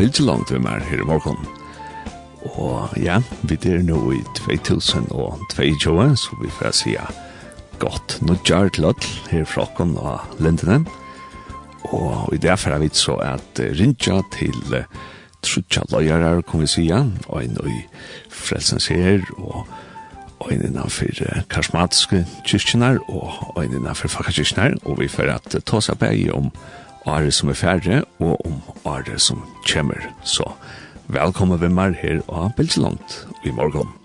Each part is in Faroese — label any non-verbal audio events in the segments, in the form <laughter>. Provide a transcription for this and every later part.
bilge langt vi mer her i morgen. Og ja, vi er nå i 2022, så vi får si godt nødjar til alt her fra okken og lindene. Og i det er vi så at rinja til uh, trutja løyere, kan vi si, og en i frelsens her, og og ein innanfyr karismatiske kyrkjenar og ein innanfyr fakkakyrkjenar, og vi får at ta seg begge om året som er færre og om året som kommer. Så velkommen ved meg her og Belseland i morgen.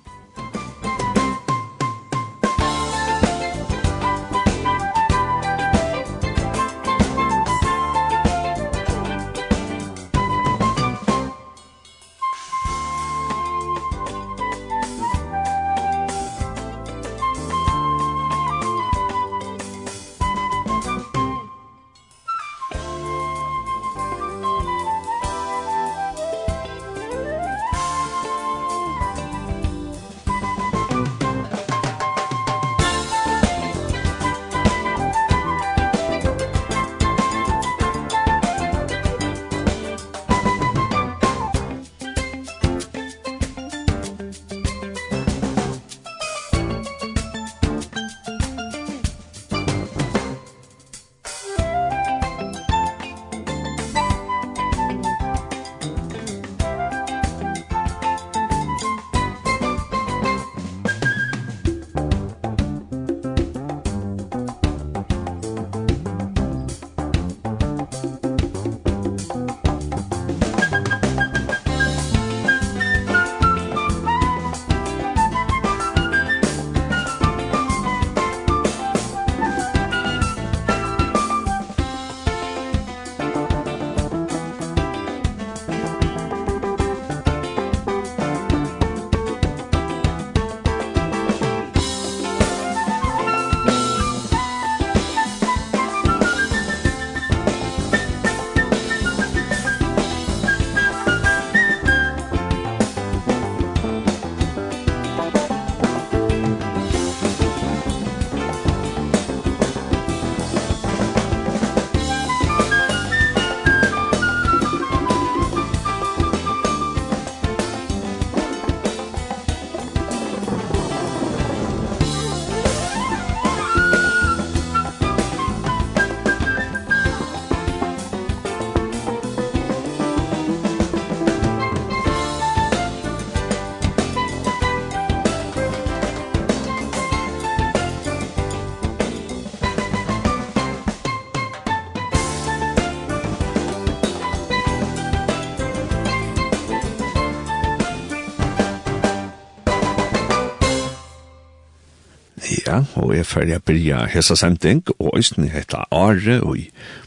og jeg ferdig å byrja hese sending, og øysten heter Are, og i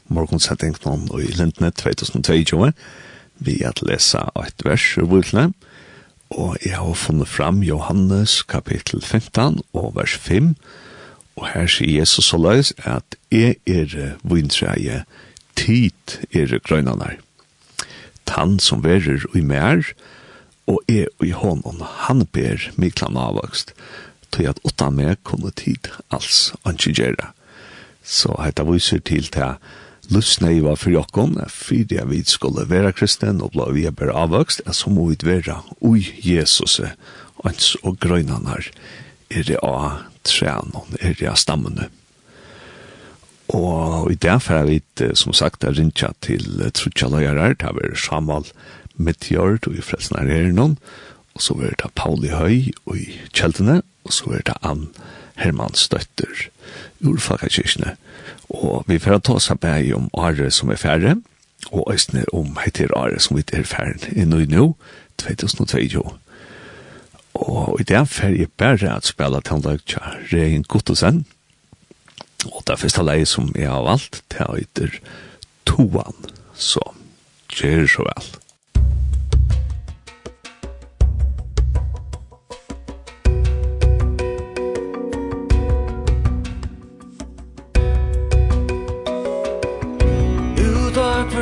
morgonsending noen i Lindne 2022, vi har lesa et vers i Bibelen, og jeg har funnet fram Johannes kapittel 15 og vers 5, og her sier Jesus så løs at jeg er vintreie, tid er grønnerne. Tann som verer i mer, og er i hånden, han ber miklan avvokst, tog at utan meg kunne tid alls ikke gjøre. Så heita viser til til lusne i var for jokken, fordi jeg vid skulle være kristen og blå vi er bare avvokst, er så må vi være ui Jesus, ans og grøynanar, er det av trænon, er det av stammene. Og i det får vi, som sagt, er rinja til trutja løyarar, det er Samal Meteor, og i frelsnar er noen, og så er det Pauli Høy og i Kjeltene, og så er det Ann Hermans Støtter, ur Fakakirkene. Og vi får ta oss med om Are som er færre, og Østene om heter Are som er færre i Nøyno 2022. Og i det fer jeg bare at spela tannlag tja Regen Guttosen. Og det er første leie som jeg har valgt, det heter Toan. Så, kjør så vel.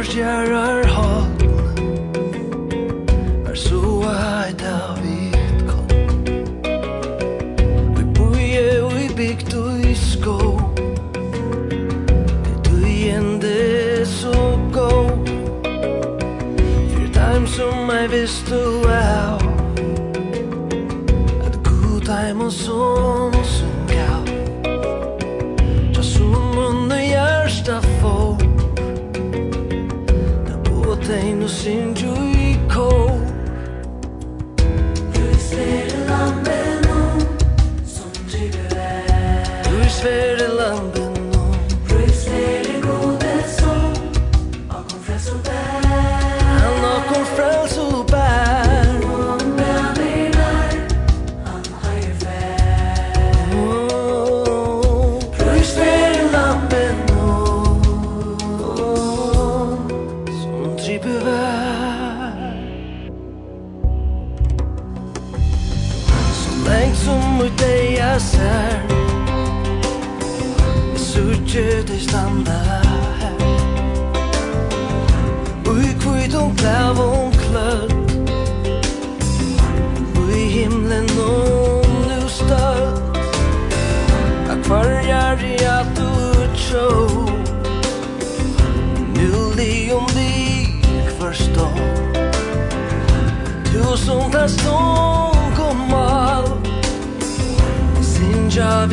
stjärar har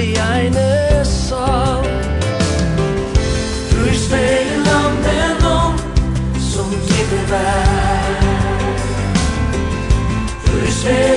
vi eine sal Du stehst lang landen om Som die vær Du stehst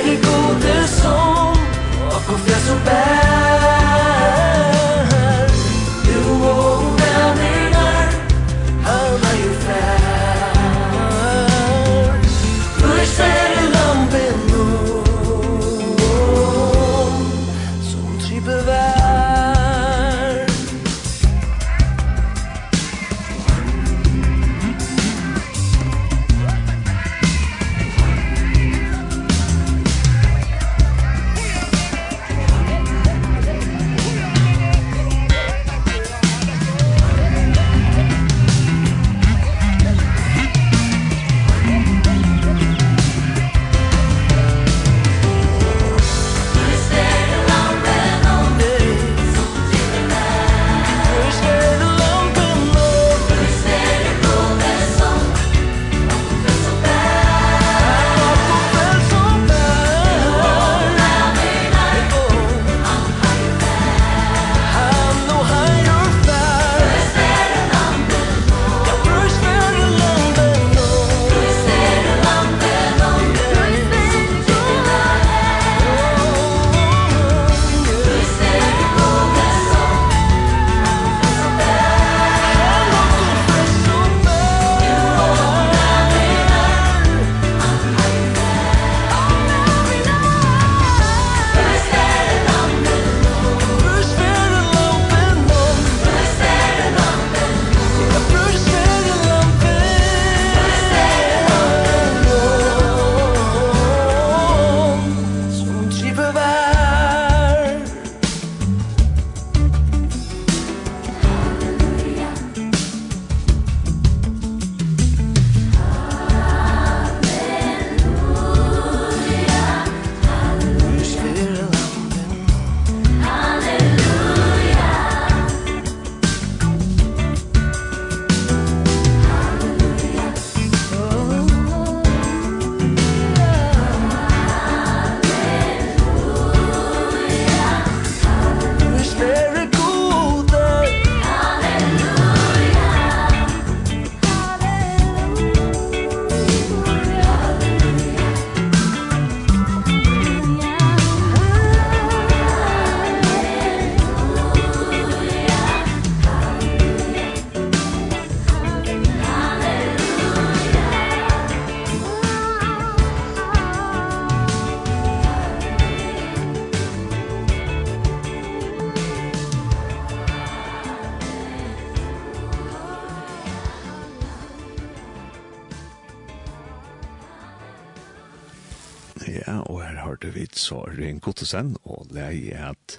Ottosen, og leie er at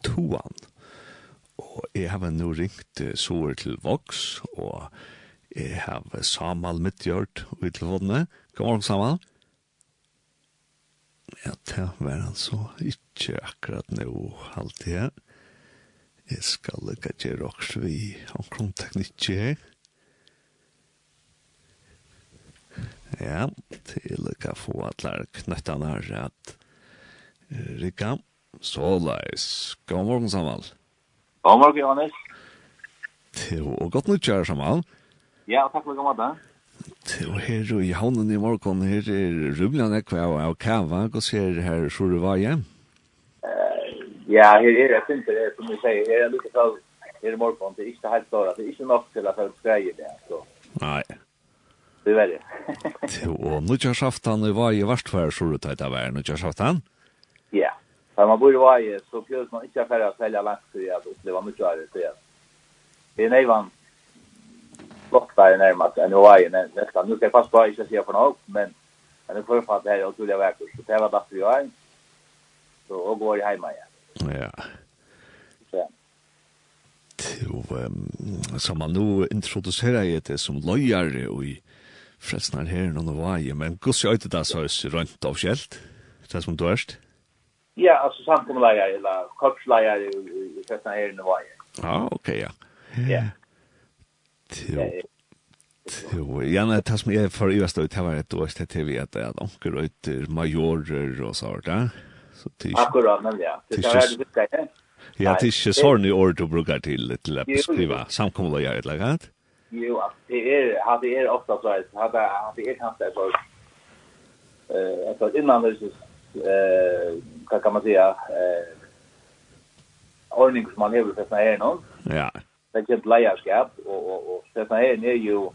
toan. Og jeg har nå ringt sover til Vox, og jeg har Samal Midtjørt i telefonene. God morgen, Samal. Ja, det var altså ikke akkurat nå alltid her. Jeg skal lukka til også vi omkring teknikk her. Ja, til å få alle knøttene her at Rikka. Så leis. God morgen, Samal. God morgen, Johannes. Til og godt nytt, kjære Samal. Ja, takk for god morgen. Jo, her i havnen i morgen, her er Rublan Ekva og Kava. Hva ser her så du var hjem? Ja, her er det fint, det er som vi sier. Her er lukket av her i morgen. Det er ikke helt klart. Det er ikke nok til at jeg skreier det. Så. Nei. Det er verre. Jo, og nå kjør saftan i Vaje varstfær, Sjore Tøyta Vær. Nå kjør saftan? Ja. Ja. För man bor i Vaje så bjöds man ikke affärer å selge langt, för att uppleva mye av det. Det er är flott der nærmest enn i Vaje nesten. nästan. Nu ska jag fast bara ikke säga for noe, men Men det författ här är otroliga verkor. Så det var datter i Vaje. Så og går jeg hjemme igjen. Ja. Så. Jo, um, som man nå introduserer jeg det som løyere og i Fredsnar her, noen av varje. Men gos jag inte det så er det rönt av skjelt, Det som du erst. Ja, alltså samkommunlägare eller korpslägare i första här nu var Ja, okej ja. Ja. Jo. Jo, ja, nei, det som jeg for i Vestøy, det var et år til TV, at det er att og etter majorer og så där. Så till Akkurat, men ja. Det är det viktiga. Ja, Ja, det er ikke sånn i år du bruker til, brukar till till att skriva samkommunlägare eller något. Jo, det är det er ofta så här hade hade är kanske så eh alltså innan det eh vad kan man säga eh ordning som man lever för såna här någon. Ja. Det är ett lejarskap och och och det här är ju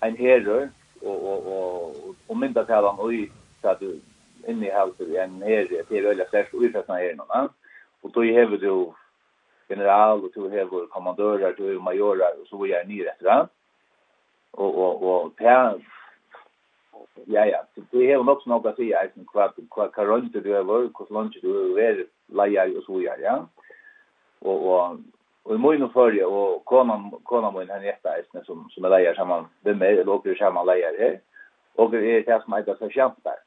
en herre och och och och mynda till han oj så att du inne i huset en herre till öliga särskilt och för såna här någon. Och då har du general och du har kommandörer, du har majorer och så är ni rätt va. Och och och det Ja, ja. Det er nok sånn at jeg er sånn hva, hva, hva rønte du er vår, hva lønte du er leier og så gjør, ja. Og, og, og i morgen førje, og konan, konan min henne etter eisene som, som er leier sammen, hvem er, eller åker sammen leier her, og er det som heter Sarkjantberg.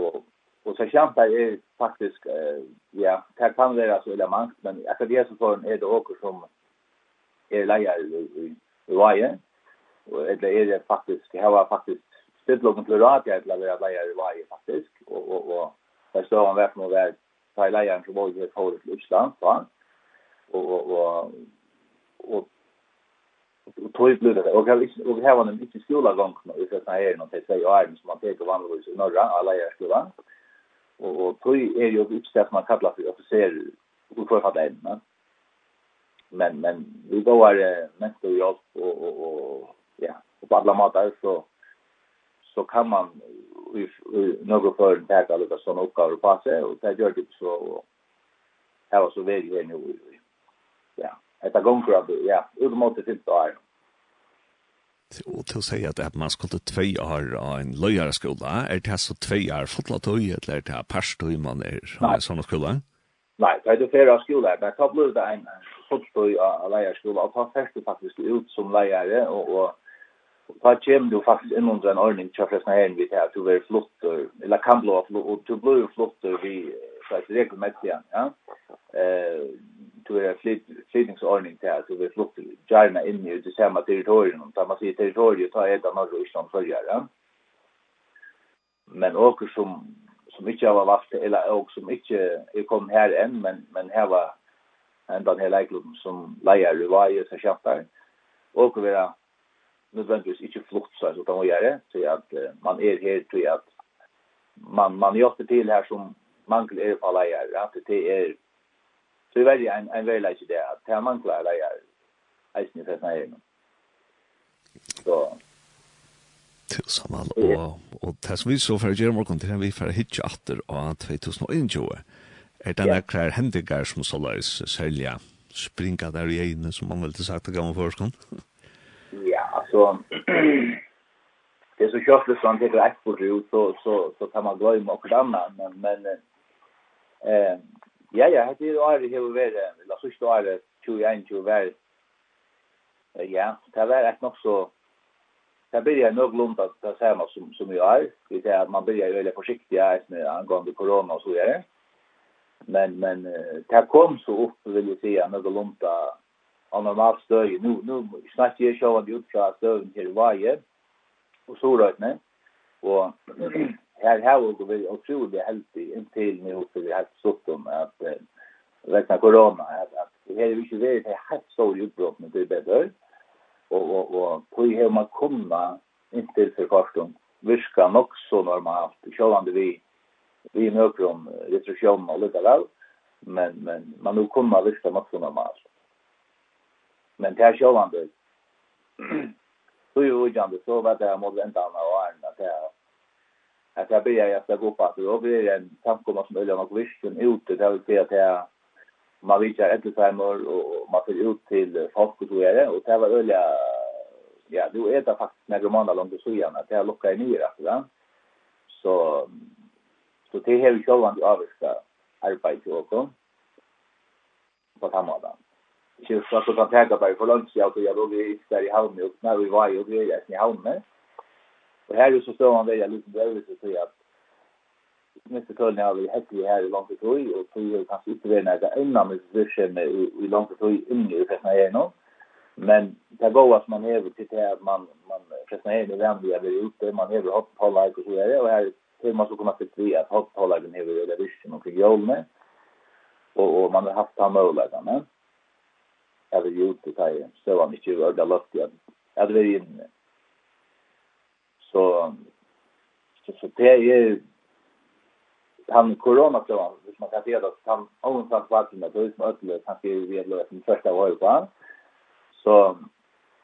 Og, og Sarkjantberg er faktisk, eh, ja, det kan være så eller men akkurat det som får er det åker som er leier i, i, i, i, Og i, er i, faktisk, i, i, i, i, i det låg en plurat jag blev att i varje faktiskt och och och där står han verkligen och där tar og från Borg till Polen till Island va og, och och och och tog blir det och og här var en ikke skola gång som vi sa här någon tid som man pekar vanligvis i norra alla är og, og och tog är ju som man kallar for offiser, og för fatta än men men vi går mest och jobb og, och och ja och på alla matar så så kan man i några för där alla de såna uppgifter på sig och det gör det så och här var så väl här nu ja ett gång för att ja ut mot det inte där och till säga att att man skulle två år av en löjarskola är det så två år fotlatoj eller det här pastor man är såna skola Nej, det är det flera skolor. där jag blir det en fotstoj av lejarskola. Och han färste faktiskt ut som lejare och, och ta kjem du faktisk inn under en ordning til flestna herren vi til at du blir flott, eller kan blå og du blir flott vi et regelmessig, igjen, ja. Eh, du er flytningsordning til at du blir flott gjerne inn i det samme territorium, da man sier territoriet, ta edda norr og Island følger, ja. Men åker som, som ikke har vært, eller åker som ikke er kommet her enn, men, men her var enda den her leikluben som leier i vaje, så kjempar, åker vi da, nødvendigvis ikke flukt seg så kan man gjøre, så at uh, man er her til at man, man gjør til her som mangler er på leier, at det er så er veldig en, en veldig ikke det, at det er mangler leier eisen i festen her. Så Tusen og, og det som vi så for å gjøre morgen til vi for å hitje atter av 2021, er det nekker hendinger som så løs særlig springa der i egnet, som man vel til sagt det gammel forskånd? Ja så det är så kört det sånt det rätt på ut så så så kan man glömma och annat men men eh ja ja det är det hur väl la så står det 21 ju väl ja det var ett nog så det blir jag nog lunt att det ser man som som jag är det är att man blir ju väldigt försiktig med angående corona och så vidare men men det kom så upp vill jag säga nog lunt att av normalt støy. Nu, nu snakker jeg ikke om at de utfra støyen til Vaje og Sorøytene. Og <clears throat> her har vi vært utrolig heldig inntil nå, for vi har stått om at vekna korona, at, at her er vi ikke vært til helt store utbrott, men det er bedre. Og, og, og på i her man kommer inntil for kvartum virka nok så normalt, sjålande vi vi møker om restriksjoner og lukka vel, men, men man nu kommer virka nok så normalt men det er sjåvande. Så jo ujande, så var det mot väntan av ärna, det är att jag börjar jag ska gå på att då blir det en samkomma som öljan och visken ute, det vill säga att jag man visar äldrefärmer och man fyller ut till folk och så det, och det var ölja ja, du är det faktiskt när romanen långt så igen att jag lockar ner alltså va. Så så det här är ju själva det avska arbete och så på samma ikke så at du kan tenke bare for lunsj, ja, og jeg lå i der i havnet, og når vi var jo det, vi er i havnet. Og her så står han veldig liten øvelse til at Mr. Køln har vi hett i her i langt i tog, og tøy er kanskje ikke ved nærke enda med virkene i langt i tog inni i Fresna Gjernom. Men det går at man hever til det at man, man Fresna Gjernom er vanlig er ute, man hever hatt hoppholdag og så videre, og her ser man så kommer til å at hatt hoppholdagen hever i det omkring jolene, og, og man har haft han mulighetene jeg vil gjøre til det, så var han ikke ordentlig løft igjen. Jeg hadde vært inne. Så, så, så det er han corona så hvis man kan se att han own fast vart med det som ödlö kan se vi är löst den första året på. Så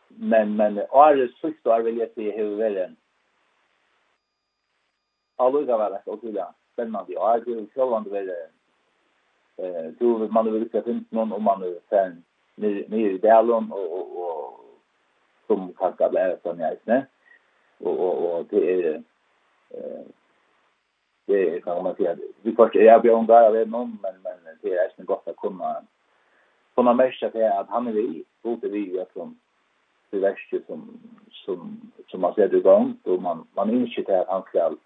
men men är det sjukt då vill jag se hur väl den. Alltså det var till otroligt. Men man det är ju så långt väl eh du man vill se finns någon om man är sen nere i Dalen og, og, og som kan skal lære sånn jeg ikke. Og, og, og det er eh, det er, kan man si at vi først er jeg bjørn der av en om, men, men det er ikke godt å kunne kunne merke til at han er vi, både vi at som det verste som, som, som man ser i gang, og man, man innskjer til at han skal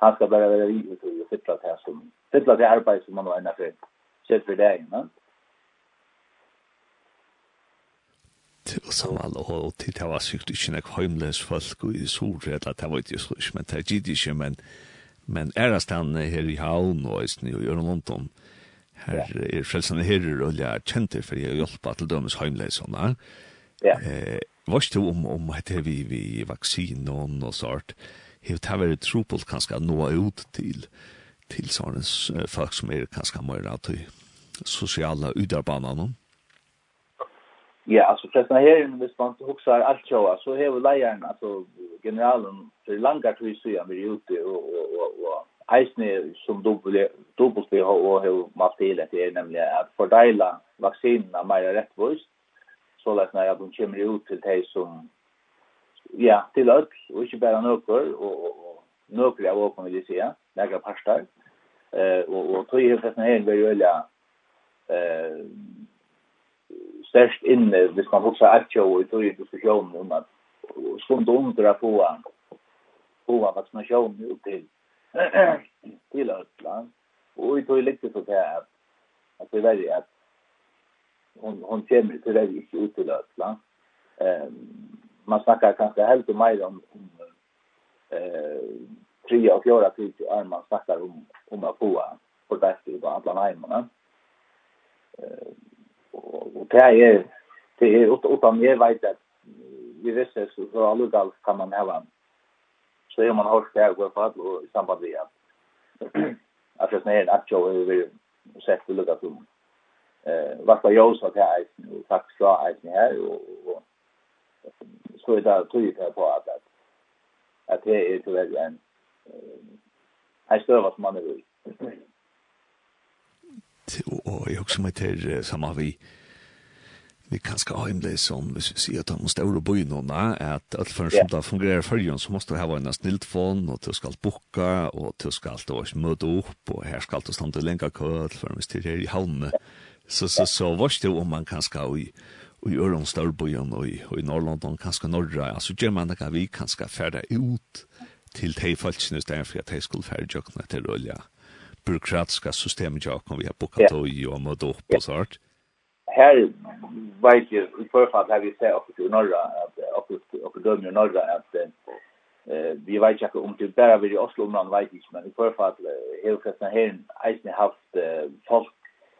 han skal bare være vi og fytte til som fytte til arbeid som man har enda for, sett for det, ikke sant? til å samle og til det var sikkert ikke nok heimlens folk og i eller det var ikke så ikke, men det gitt ikke, men men er det ærastene her i Havn og Østen og Jørgen London, her er frelsene her, og jeg er kjente for jeg har hjulpet til dømes heimlesene. Ja. Eh, Vars du om, om hette vi, vi vaksin og noe sånt, hevt har vært tropult kanskje nå ut til, til sånne folk som er kanskje mer av de sosiale udarbanene? Ja, alltså förresten här inne hvis man huxar allt så så har lejaren alltså generalen för långa tid så är vi ute och och och, och eisne som dubbel dubbelt det har och har man spelar det är nämligen att fördela vaccinerna mer rättvist så att när jag de kommer ut till dig som ja till öll och inte bara några och och några av åkon vill säga några parstar eh och och tror jag förresten här är väldigt eh størst inne, hvis man husker akkurat og i tog i diskusjonen om at stund under undra få få vaksinasjon ut til <clears throat> til Østland. Og i tog lykke så til at at det er veldig at hon hon kommer til det ikke ut til Østland. Ehm man snackar kanske helt om mig om eh tre och fyra tid är man snackar om om att få på bäst i alla närmarna. Eh og det er, det er utan jeg vet at vi visste så, så alle galt kan man hava så er man hørt det her går for og i samband med at <clears throat> at det er en aktjå er vi sett til lukka til eh vart var jag så att jag är faktiskt så är det här och så är det tydligt på att att det är tyvärr en en större som man är i. Och jag också med til samme vi vi kan ska ha en som vi ser att de måste oroa på innan att att för som det fungerar för ju så måste du ha en snillfon och du ska boka och du ska allt och möta upp och här ska allt stå till länka kort för mig till i hamn. Så så så var det om man kan ska i i öron stor på ju och i Norrland och kanske norra. Alltså gör man det vi kan ska kanske färda ut till te falsknes där för att de skulle färda till olja. Byråkratiska systemet jag kan vi har bokat och ju och möta upp och sånt här vet ju i förfall har vi sett också i norra att också och dömer i norra att eh vi vet ju om det bara vi i Oslo man vet inte men i förfall helt fast här har haft folk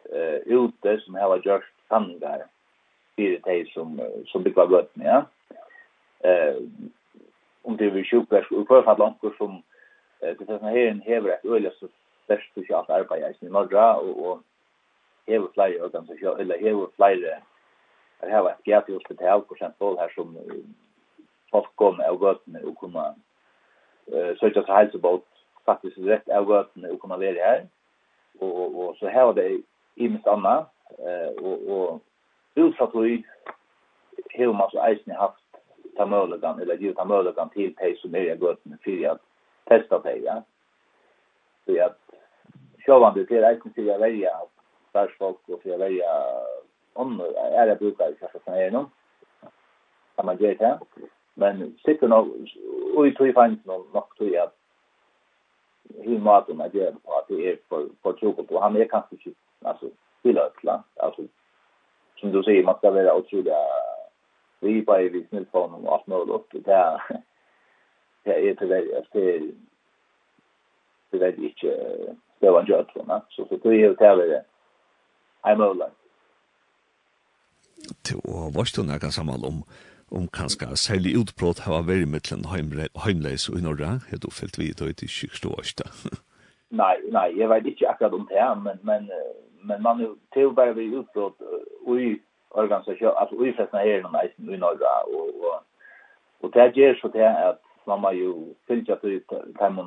eh ute som har gjort sanningar fyra teg som, som bygger blöten, ja. Eh, om det er sjukvärsk, og prøver fatt langt som eh, til denne herren hever et øyelig så størst sosialt arbeid i norra, og, og hever flere organisasjoner, eller hevur fleiri at hava eitt gæti hospital for eksempel her som folk kom av gøtene og kunne uh, søkja seg helsebåt faktisk rett av gøtene og kunne være her. Og, og, og så her var det i mitt annet, uh, og, og utsatt og hever man så eisen haft ta mølegan, eller givet ta mølegan til pei som er i gøtene for at testa pei, ja. Så at sjåvandet til eisen til å velge at starsfolk og för att välja om är det i kanske från er någon kan man göra det men sitter nok och i tror fanns någon nok tror at hur maten är det på at det er for för tjock på han är kanske inte alltså till ötla alltså som du sier man skal være utrolig vi på i snillfån alt allt möjligt det <laughs> er det er är tyvärr det är det är inte stövan gjort så så tror jag det är er mulig. Til å varst du nærkast sammen om om kanskje særlig utbrott har vært mittlen heimleis og i Norra, har du felt vidt og i sykstå årsta? nei, nei, jeg vet ikke akkurat om det, men, men, men man er til å være ved utbrott i organisasjon, altså i flestene her i Norra, i Norge og, og, og det gjør så til at man må jo fylgja til dem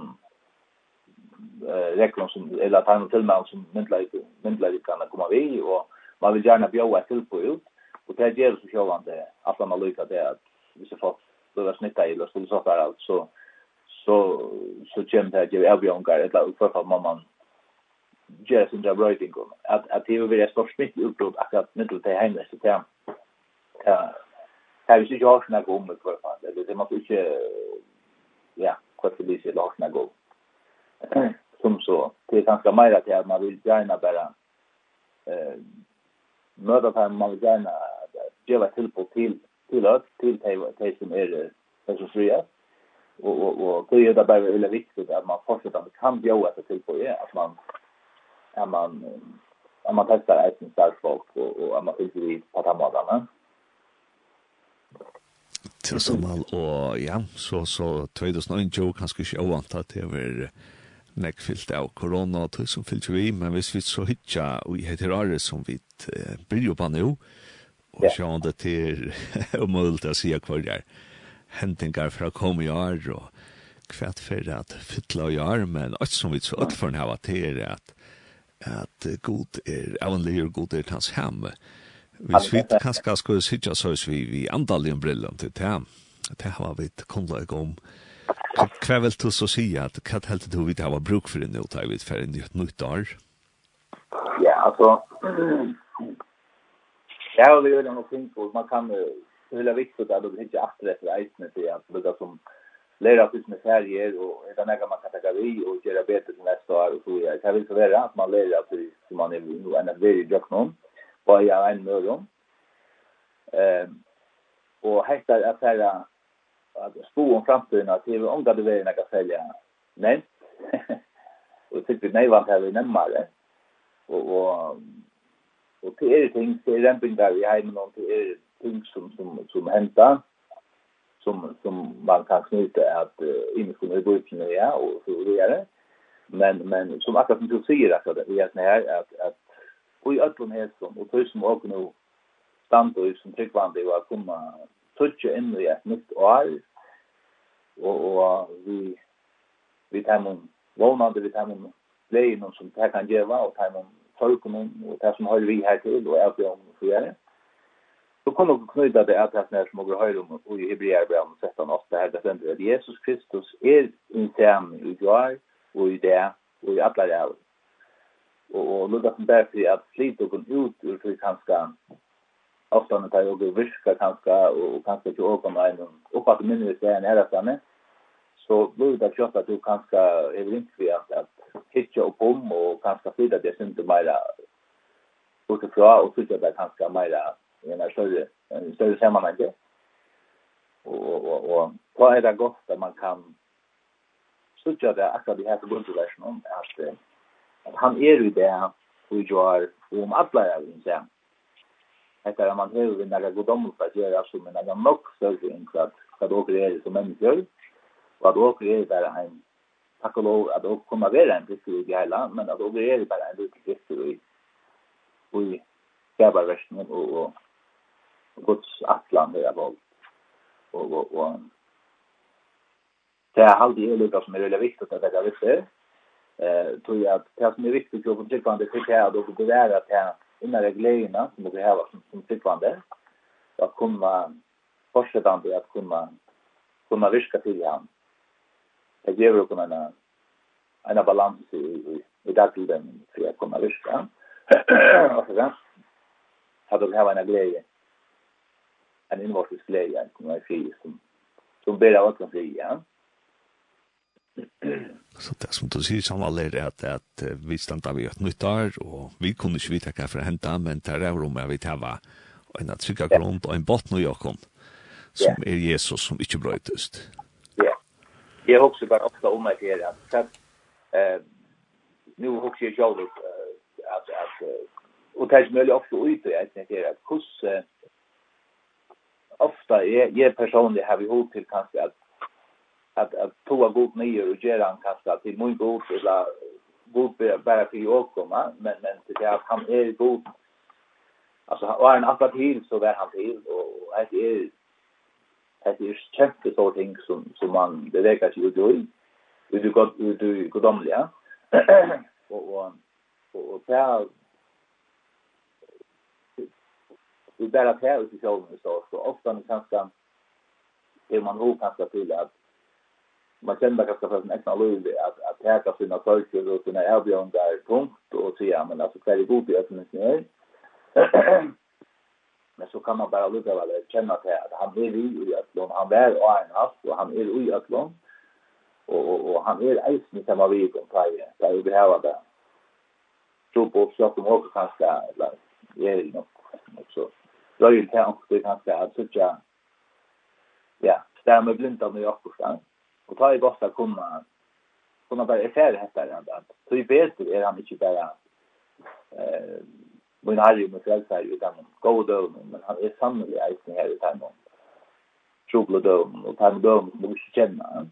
regler som eller att han till mig som myndlägg myndlägg kan komma vi och man vill gärna bjuda till på ut och det ger så självande att man lyckas det att vi så fort blir snitta eller så så där allt så så så gem det ju är vi ungar eller för att mamman ger sin job writing att att det vill jag stå smitt upp att mitt det hemma så där ja Här vi så jag snackar om det för fan. Det måste inte ja, kort för det så långt gå som så. Det är ganska mer att jag, man vill gärna bara eh, möta dem, man vill gärna geva tillbud till, till oss, till de som är det som fria. Och, och, och det är det bara väldigt viktigt att man fortsätter att kan bjöda sig tillbud, att man, att man att man testar egen starkfolk och, och att man fyllt vid på tammadarna. Til sammen, og ja, så, så 2009 kanskje ikke ovant til det være nek fyllt av korona og tog som fyllt vi, men hvis vi så hitja og i heter Are som vi eh, bryr jo på nå, og yeah. sjående til <laughs> umulig å si hva det er hentingar fra kom i år og kvært for at fytla i år, men alt som vi så alt for hava til er at at god er, avnlig er god er hans hem. Hvis vi kanskje skulle sitte så vi, vi andaligen brillene til det, det har vi kunnet om, Hva vil du så si at hva helt du vidt hava bruk for en uttag vidt for en nytt år? Ja, altså, <clears throat> jeg har jo noe ting på, man kan jo det vilja viktigt att det inte efter det reisne till at det som lära sig med färger och utan några man kan ta vi og gjøre bedre til neste år og så ja, det vil så være at man lär sig som man är nu en väldigt duktig någon vad jag är en möjlig om. og hette er at säga att spå om framtiden att det är om det är några sälja. Nej. <laughs> och typ nej vad här vi närmare. Och och och det är ting det är ramping där vi har någon det är ting som som som händer som som man kan knyta att uh, inifrån i budgeten ja och så vidare. Men men som akkurat som du säger att det är här att att och i öllum hesum og tøysum nu nú standur som tryckvande var komma tøtje inn i et nytt år, og, og vi, vi tar noen vånande, vi tar noen leien som det kan gjøre, og tar noen folkene, og det som har vi her til, og alt det om å gjøre. Så kan dere knyta det at det er som dere hører om, og i Hebreerbrevet 13, 8, her det stender at Jesus Kristus er innsam i går, og i det, og i alle rævene. Og, og lukket som derfor at slit dere ut ur for kanskje ofta när jag går viska kanske och kanske till åka med en och att minne det är nära framme så blir det kött att du kanske är väl inte att att hitcha upp om och kanske flytta det inte mera utifrån och tycka det kanske mera i en större en större sammanhang och och och vad är det gott att man kan söka det akkurat det här förbundet där som att att han är ju det och gör om alla jag vill säga etter at man hever vi nære godommel for at gjøre som en nære nok større enn hva at dere er som mennesker, og at dere er bare en takk og lov at dere kommer være en brister i det hele, men at dere er bare en liten brister i i skabarversningen og, og, og Guds atlan det er vold. Og, og, og det er halvdig er lukka som er veldig viktig at det er viktig. Eh, tror jeg at det som er viktig for å få tilkvandet til det er at åker bevære at det innan reglerna som vi har som, som sittande att kunna fortsättande att kunna kunna viska till han. Det ger ju kunna en balans i, i, i dagligen för att kunna viska. och <clears throat> så har de här en glädje en invartisk glädje kommer jag fri som som ber av att fri, ja. Så det som du sier som alle er at, at vi standa vi et nytt år, og vi kunne ikke vite hva for å hente, men det er rom jeg vet hva en trygga grunn og en botten og jakken, som er Jesus som ikke brøytes. Ja, jeg husker bare ofte om meg her, at eh, nu husker jeg selv uh, at, at uh, og det er som veldig ofte ut, jeg tenker at hvordan ofta jeg, jeg personlig har vi hod til kanskje at att att toa god nyer och göra en kasta till min god eller god bara för jag komma men men det är att han är god alltså han var en attraktiv så där han till och det är det är kämpe så ting som som man det verkar ju då ut du gott ut du godomliga och och och där vi bara tar ut i själva så så ofta ni kanske är man hur kanske till att man känner kanske för en äkta löv att att täcka sina sorger och sina erbjörn där punkt och säga men alltså kvar i god i öppnen snö. <clears throat> Men så kan man bara lugga väl känna till att han är i i Ötlån, han är och en haft och han är i Ötlån. Och, och, och han är eisen i samma vid om Taje, där vi behöver det. Så på så att de också kanske, eller är nog så. Röjligt här också kanske att sådär, ja, stämmer blindan i Ötlån. Og ta i godt å kunne, kunne bare erfära detta her. att så i bättre er han ikke bare eh min herre ju med frälsa ju gode goda men han er sannelig eisen her i termen trubla dömen og termen dömen som du vi känner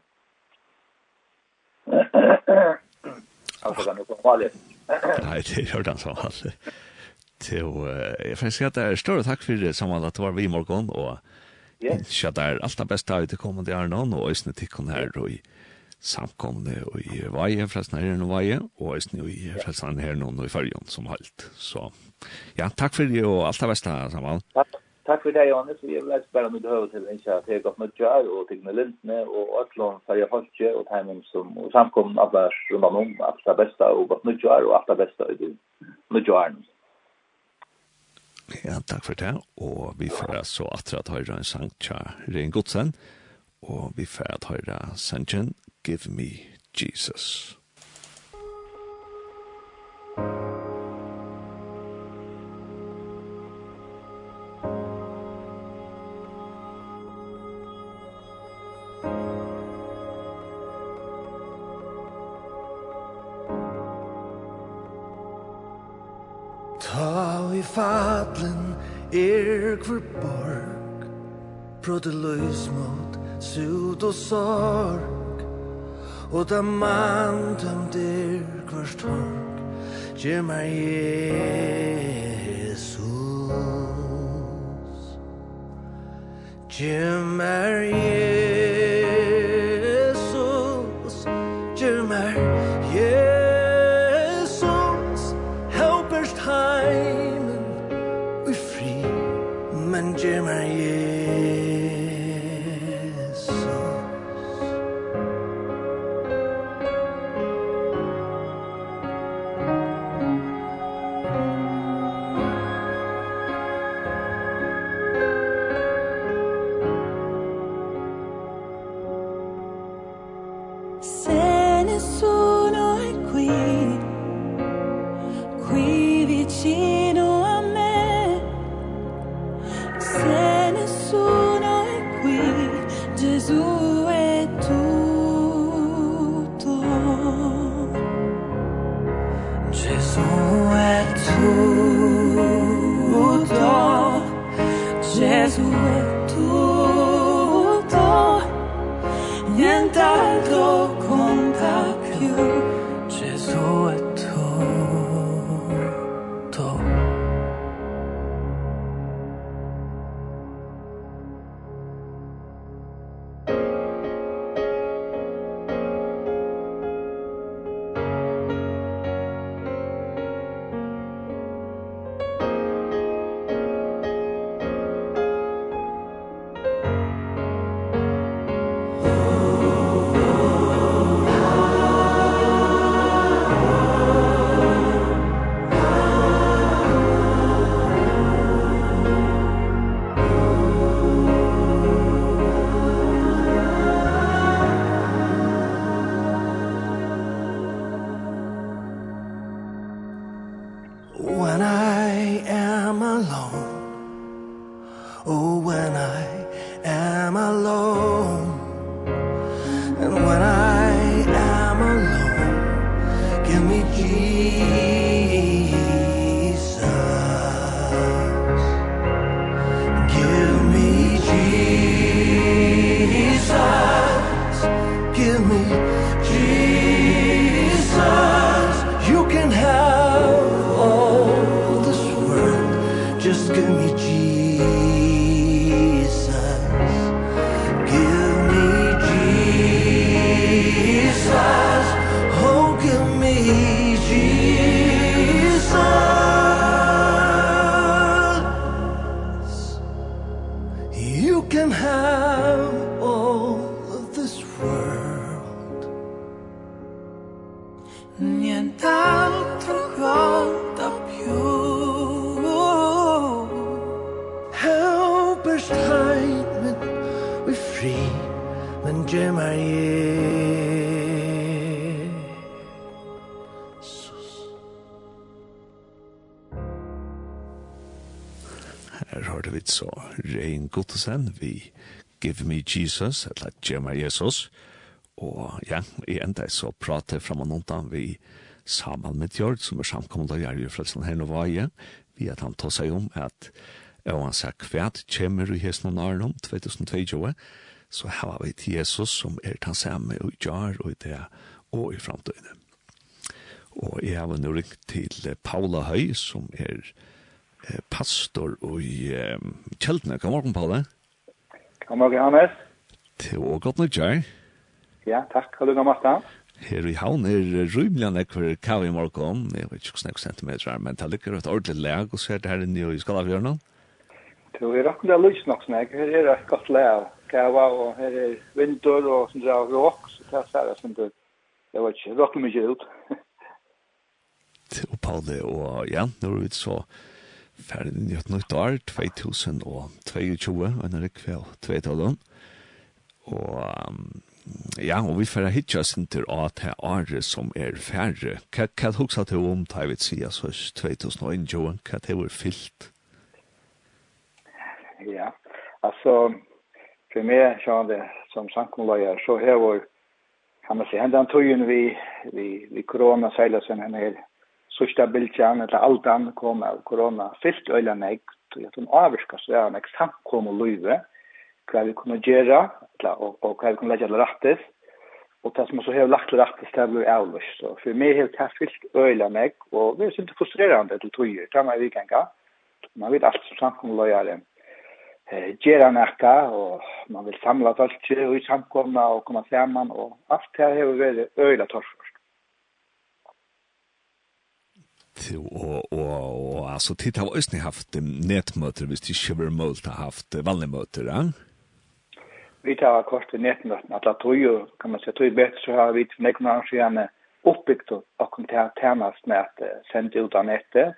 Alltså kan du få farligt Nei, det gjør den sånn. Til, jeg finner at det er større takk for det, Samuel, at det var vi i morgen, og Ja. det er alt det beste av kommer kommende är någon og ösnet till kon her og i samkomne og i vaje förresten här nu vaje och ösnet i förresten här og i fargen som halt. Så ja, takk for det og alt det beste, samman. Takk. Takk for det Johannes. Vi vill lägga bare med höra till en chat här gott med Jar och till med Lindne og Atlon för jag har och timing som samkomne samkomna av vars runt om alt det beste, og gott med Jar och allt det beste, i det. Med Jarns. Ja, takk for det. Og vi får så atra at høyre en sang tja Rein Godsen. Og vi får at høyre sangen Give Me Jesus. Give Me Jesus. borg Prøvde løs mot sud og sorg. Og da man dømder kvart torg Gjer meg Jesus. Gjer meg Jesus vit så Rein Guttesen vi Give Me Jesus, eller Gemma Jesus, og ja, i enda så prater fram og noen vi Samal Midtjord, som er samkommet av Gjergjør Frelsen her nå var igjen, vi at han tar seg om at og han sier kvært kommer i hesten og nærnom 2022, så har vi til Jesus som er den samme og gjør og i det og i fremtiden. Og jeg har nå ringt til Paula Høy, som er pastor i eh, Kjeldene. God morgen, Palle. God morgen, Hannes. Det var godt nok, Kjær. Ja, takk. Hva du kan måtte? Her i havn er rymelig anlegg for kave i morgen. Jeg vet ikke hvordan centimeter er, men det ligger et ordentlig leg og så er det her inne i Skalafjørnen. Det er akkurat lys nok snakk. Her er et godt lag kava, og her er vindur og sånn der råk, så det er særlig som det, jeg vet ikke, råkker mye ut. Og Palle, og ja, nå er vi så, ferdig inn i et nytt år, 2022, en rekve av 2012. Og um, ja, og vi ferdig hitja sin til at det er året som er ferdig. Hva er det hoksa til om, da jeg vil si, altså 2021, hva er det var fyllt? Ja, altså, for meg, sånn det, som sankumlager, så har vi, kan man si, hendan tøyen vi, vi, vi korona seilasen henne her, sista bildjan eller altan kom av korona. Fyllt øyla nek, og at hun avvirka så er nek samkom og løyve, hva vi kunne gjøre, og, og hva vi kunne legge alle rattis, og det som så har lagt rattis til å bli avløst. Så for meg har det fyllt øyla nek, og det er sunt frustrerande til tøyer, det er meg vikanga, man vet alt som samkom og løyere, eh, gera nakka og man vil samla folk og i samkomna og koma saman. Og alt det hevur verið øyla torfer og og og altså titta har ösni haft nätmöter visst det skulle målt ha haft vanliga möter ja? Vi tar kort til nätmöten at det ju kan man säga tror bedre, så har vi för några år sedan uppbyggt och kontakt tärnast med att sända ut av nettet.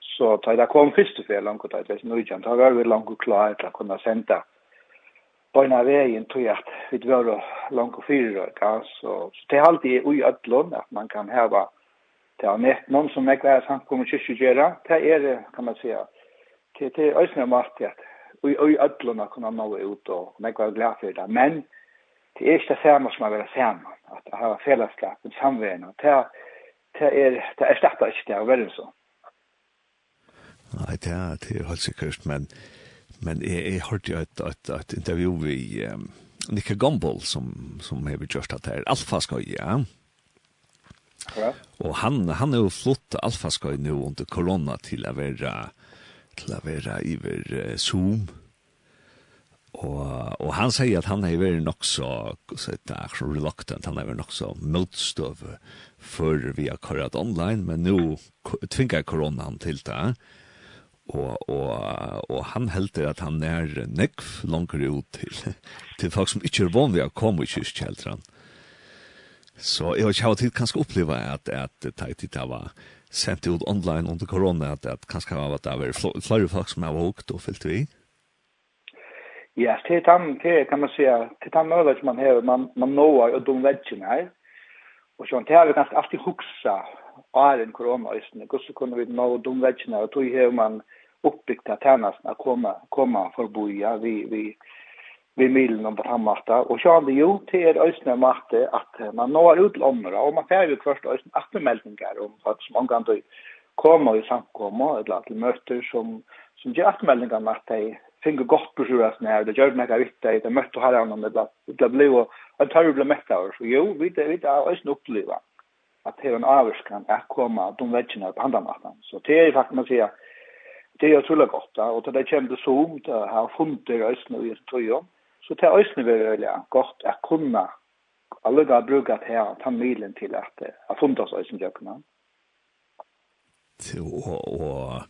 så tar det kom först för långt och det är nu jag da var vi langt klart til å kunne sende. Bøyna av vägen tror jag vi var långt och fyra så så det er alltid i ödlån at man kan häva Det er nett noen som ikke er samt kommer kyrkje gjøre, det er, det, kan man si, det det er øyne om alt at vi i ødlene kunne nå ut, og jeg var glad for det, men det er ikke det samme som å være sammen, at det har fellesskap, en samverd, og det, det er, det er slett ikke det å være så. Nei, det er, det er helt sikkert, men, men jeg, jeg hørte jo et, et, et intervju i um, Nikke Gumbel, som, som har gjort det her, Alfa skal ja. Og han, han er jo flott alfaskøy nå under korona til å være, til å være iver uh, Zoom. Og, og han sier at han er vært nok så, så det er så reluctant, han er vært nok så motstøv før vi har kørt online, men nå tvinger koronaen til det. Og, og, og han helder at han er nekv langer ut til, <laughs> til folk som ikke er vanlige å komme i kyrkjeldren. Så jag har ju hatt kanske uppleva att att tajt det var sendt ut online under corona att at kanske har varit det var flera folk som har vågt og fyllt vi. Ja, det den, det kan man säga det den mulighet man har man man når och de her. Og Och det har vi ganske alltid huksa av en corona istället. Och så kunde vi nå de vägen här och då har man uppbyggt att tjänsten att komma komma förbi ja vi vi vi milen om på den Och så hade ju till er øsne matte att man når ut til området, og man får jo først øsne atmemeldinger om at som omgang til kommer i samkomma eller till møter som, som ger atmeldinger om att de finner gott på sjøret när det gjør meg vitt, de här herren, det ble jo en tørre mett av oss. Jo, vi er øsne uppleva att det är en avskan att komma de vekkene på andra matten. Så det är faktiskt man säger det er utrolig godt, og til det kommer det som, det ha funnet øsne og gjør det Så det er øyne veldig veldig godt at kunne alle da bruke til å ta milen til at jeg har funnet oss øyne gjøkene. Og, og,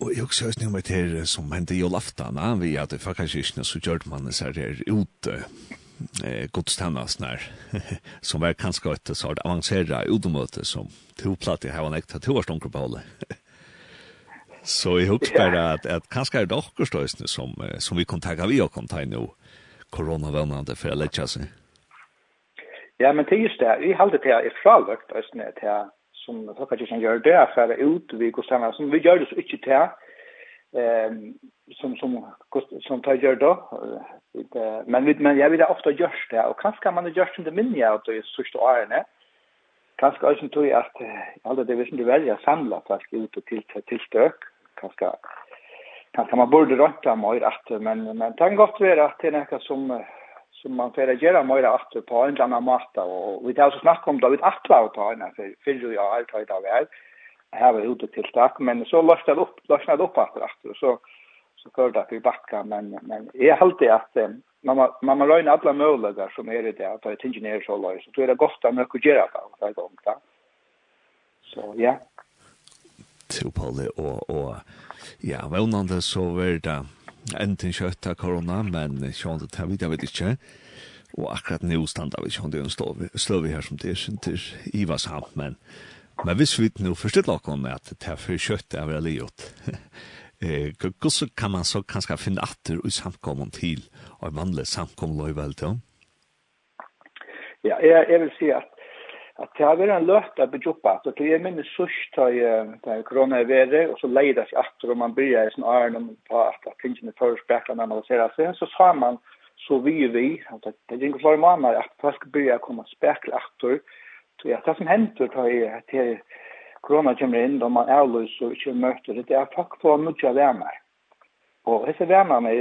og jeg også høyst noe med det som hendte i Olaftan, vi hadde faktisk ikke så gjør man det så her ute eh godstannast när <laughs> som var kanske ett så avancera utomöte som tog platt i här var näkt att två på hållet. Så jag hoppas bara att, att kanskje er det också støysene som, som vi kan tagga vi og kan ta nu coronavänande for å lette seg. Ja, men det är just det. Vi har alltid det här fralökt östne till som kan gör det for ut vi går samman som vi gör det så inte till ehm som som som tar gör då men vid men jag vill ofta görs det och kanske kan man det görs inte minne att det är så stor är kanske också tror jag att alla det vill inte välja samla fast ut och till till stök kanskje kanskje man borde rätta mer att men men tänk gott vara at det er noe som som man får gjøre mer att på en eller annen måte, och vi tar også snack om David Atla å ta en för för ju jag allt idag jeg har vært ute till tack men så løsner det upp løsner det opp att att så så för det vi backa men men är helt att man man man rör alla möjligheter som är det där att det ingenjör så lås så är det gott att man kan göra det så gång så ja til Pauli, og, og ja, vevnande så var det enten kjøtt av korona, men sjående det vi, det vet ikke. Og akkurat nå standa vi sjående en sløvi her som det er sin til Iva samt, men men hvis vi nå forstår dere om at det er for kjøtt er veldig gjort, hvordan kan man så kanskje finne atter i samkommen til, og vanlig samkommen samkommet løyvel til Ja, jeg, jeg vil si at at det har vært en løt å bygge opp at det er minne sørst til korona er vere, og så leier det seg etter, og man bryr i sånn æren om at tingene tar spekler når man ser seg, så sa man så vi vi, at det er ikke flere måneder at folk begynner å komme spekler etter, så ja, det som henter til korona kommer inn, da man er løs og ikke møter, det er folk på mye av venner. Og disse vennerne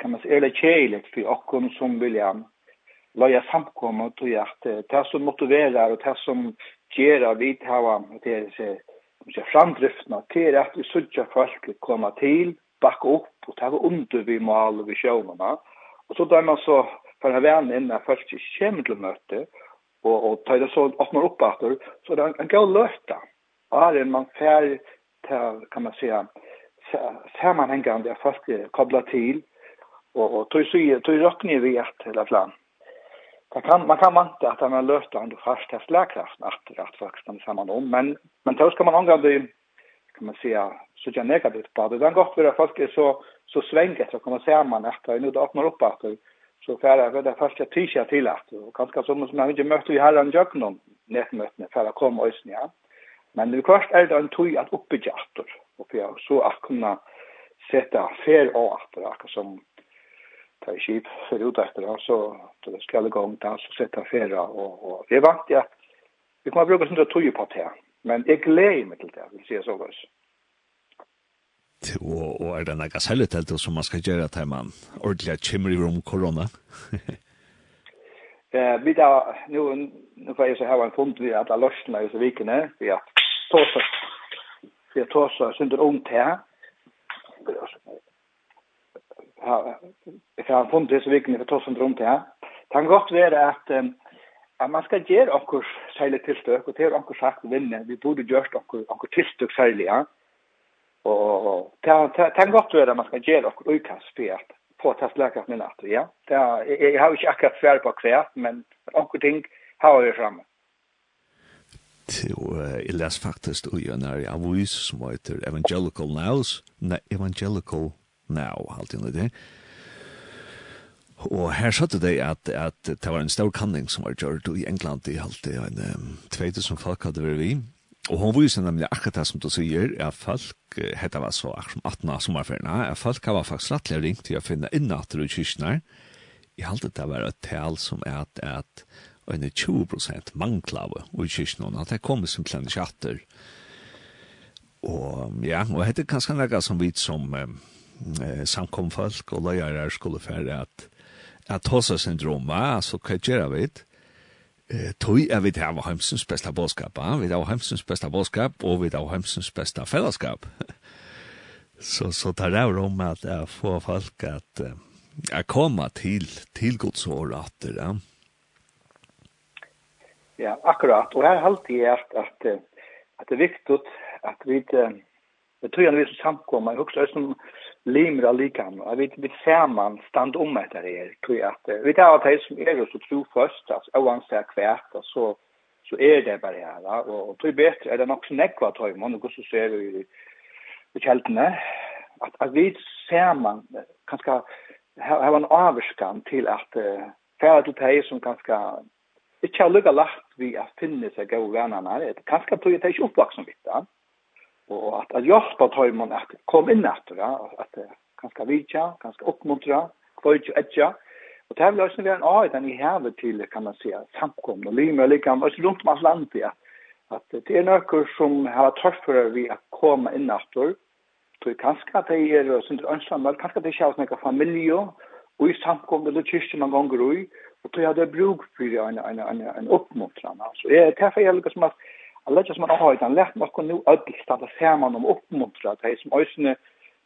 kan man si, er det kjeilig for åkken som vil gjerne loja samkomma tog jag att det som motiverar och det som ger av vi hava det är så mycket framdriftna till att vi söker folk komma till backa upp och ta under vi mål och vi och så där man så för att vara inne kommer i kemdelmöte och och ta det så öppnar upp åter så där en gå löfta är en man fär kan man säga sammanhängande fast kopplat till och och tog så tog rockni vi att hela plan Man kan, man kan vanta att man löst ändå fast här slagkraften att att stannar samman om men men då ska man angå det kan man säga så jag negativt på det. Den gott för att folk är så så svänget så kommer se man att nu då öppnar upp att så för det första tisha till att och kanske som som man inte mötte vi här en jöknon nätmötne för att komma oss ja. Men det kost är det en tui att uppbygga åter och för så att kunna sätta fel och åter som ta i skip för ut efter han så då ska det gå om där så sätta färra och och det vart jag vi kommer bruka sånt tog ju på det men jag glädjer mig till det vill säga så guys och och är det några sället som man ska göra till man ordentligt chimney room corona <laughs> Eh, vi där nu nu får jag så här en fond vi att alla lösna i så vikene vi att tåsa vi att tåsa synder om det här jeg har funnet disse vikene for tossen rundt det her. Det kan godt være at, at man skal gjøre okkur særlig tilstøk, og til okkur sagt vinne, vi borde gjørst okkur, okkur tilstøk særlig, ja. Og det kan godt være at man skal gjøre okkur utkast for at få at tas lækast min natt, ja. Det, jeg, jeg har ikke akkurat svær på kvært, men okkur ting har vi framme til uh, jeg les faktisk ui en er avis som heter Evangelical Nows, nei, Evangelical Now, alt inn i det. Og her satte det at, at det var en stor kanning som var gjort i England i halvt en um, tveite som folk hadde vært vi. Og hun viser nemlig akkurat det som du sier, at folk, hette var så akkurat som 18 av sommerferien, at folk var faktisk rettelig ringt til å finne innatter i kyrkene her. Jeg halte det var et tal som er at, at en 20 prosent manglave i kyrkene, at det kommer simpelthen ikke atter. Og ja, og hette kanskje noe som vi som... Um, eh, samkomfolk og løyere skulle fære at at hosa syndrom va? Så vi det? eh tøy er vit hava Heimsens besta boskap va? Vi hava Heimsens besta bådskap, og vi hava Heimsens besta fellesskap <laughs> så så tar det om at jeg får folk at uh, jeg kommer til til Guds år at ja. ja akkurat. Og her halte jeg at at at det er viktig at vi det tror jeg vi samkomma jeg husker som limer av likam, og vi vi saman stand om etter det her, tror jeg at vi tar at det som er så tro først, altså oansett kvært, og så, så er det bare her, og, og tror jeg bedre er det nok som nekva tøy, man, og så ser vi i, i kjeltene, at, at vi man kanskje har en avskan til at uh, færre til de som kanskje ikke har lukket lagt vi å finne seg gode vennerne, kanskje tror jeg det er ikke oppvaksen vidt, og at, at hjelpa tøymon at kom inn etter, ja, at kanskje vitja, kanskje oppmuntra, kvøytja, etja, og det vil også være en av den i hevet til, kan man säga, samkomne, og limer, likam, også rundt om land, ja, at det er nøkker som har tørst for vi at komme inn etter, så kanskje at det er, og ønsker, ønsamme, kanskje at det er ikke familie, og i samkomne, eller kyrkje man ganger ui, og tror jeg bruk for en, en, en, en oppmuntran, altså, det er derfor jeg lukkar som at, Alla just man har utan lärt man kan nu ödligt stanna samman om uppmuntra att det som ösne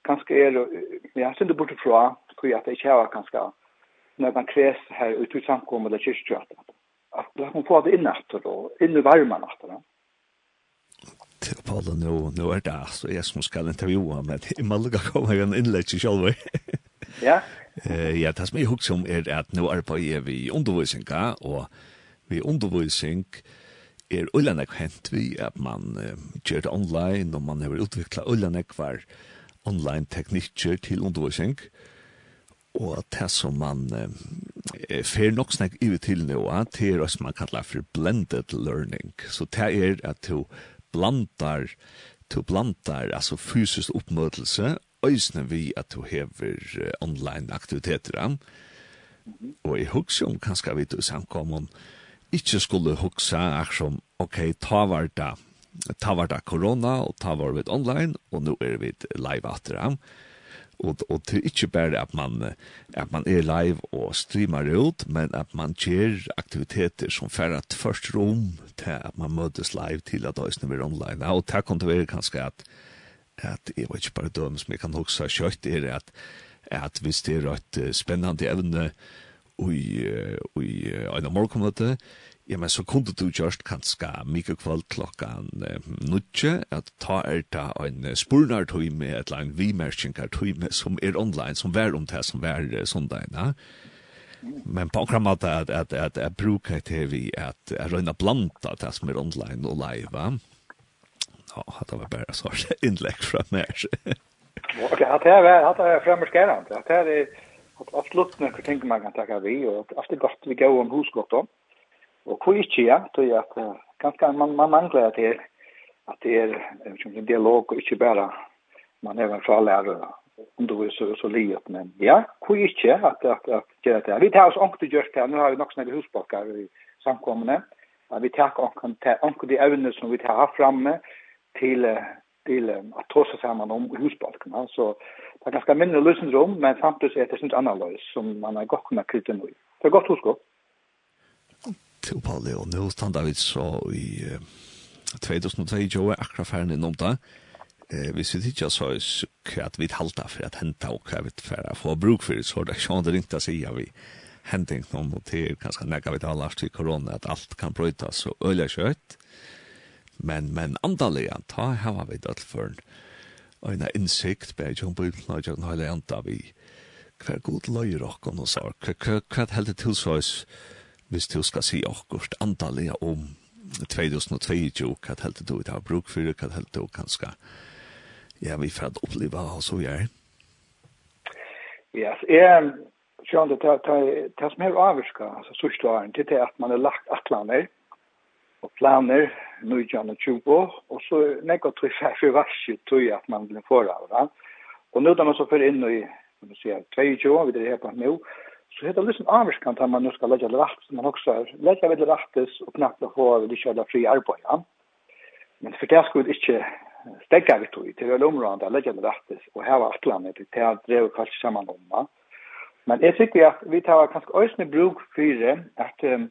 kanske är ja synda bort ifrån hur att det är kanske när man kräs här ut ur samkommet eller kyrkstrat. Att det kan få det innatt då, in i varma natten. Til Paula, nå, nå er det altså jeg som skal intervjua, men i Malaga kommer jeg en innlegg selv. <laughs> Ja. ja, det som jeg husker om er at nå arbeider vi i undervisninga, og vi undervisning, eh, er ullanek hent vi at man uh, gjør det online, og man har utvikla ullanek var online teknikker til undervisning, og det som man uh, fer nok snakk i til nå, det er det man kallar for blended learning. Så det er at du blandar, du blandar altså fysisk oppmøtelse, øysene vi at du hever uh, online aktiviteter, og jeg husker om kanskje vi til samkommet om ikke skulle huksa som, ok, ta var da, ta var da korona, og ta var vi online, og nå er vi live atter ham. Og, og det er ikke bare at man, at man er live og streamer ut, men at man gjør aktiviteter som færre et først rom til at man møtes live til at det er online. Ja, og det kan det være kanskje at, at jeg vet ikke bare døm som jeg kan huksa kjøtt, er at, at hvis det er et spennende evne, i i en morgonmöte ja men så kunde du just kanska mika kvöld klockan nutje at ta er ta en spurnar tog med ett lang vi märken kan som er online som vær om det som vär sånt där men på akkurat kram at, at att att att bruka tv att att röna blanda det som er online og live va ja det var bare så innlegg fra mig Ok, at det er att det är framskärande. Att det er at absolutt noen jeg tenker man kan takke vi, og at alt er godt vi går om husgått om. Og hvor ikke ja, det er at uh, ganske man, man mangler at det er, at det er en dialog, og ikke bare man er en fralærer om du er så, så livet, men ja, hvor ikke at, at, at gjøre det. Vi tar oss ångte og her, nå har vi nok snakke husbakker i samkommende, at vi tar ångte de evne som vi tar framme til stilen att ta seg sammen om husbalkene. Så det er ganske mindre løsningsrom, men samtidig er det ikke annerledes som man har godt kunnet krytte nu. Det är gott huskåp. Til Pauli, og nå standa vi så i 2022, akkurat ferdig innom det. Eh, hvis vi ikke så hva vi halta for at henta og hva vi for å få bruk for det, så er det ikke er ikke å si at vi henting noen til, kanskje nekka vi taler til korona, at alt kan brøytas og øyla kjøtt men, men andaliga, ta hava vi det for en innsikt, bare ikke på bøyden og ikke hele enda vi hver god løyer okken og sår, hva heldig tilsøys hvis du skal si akkurat andaliga om 2022, hva heldig du har bruk for, hva heldig du kanskje, ja, vi får oppleva og så gjør. Ja, jeg, Sjón, det er som er avvirka, altså sørste åren, det er at man er lagt atlaner, og planer, nøytjan og tjubo, og så nekka tog seg for varsi tog at man blir fora. Og nå da man så fyrir inn i, som du sier, 22, vi er her på nå, så heter det liksom avvarskant at man nu skal legge lagt, som man også er, legge vel laktes og knakla få av det kjøla fri arbeid, ja. Men for det skulle ikke stegga vi tog, til vel områdene, legge ved laktes og heva atlanet, til at drev kanskje saman om. Men jeg tykker at vi tar kanskje øyne bruk for at um,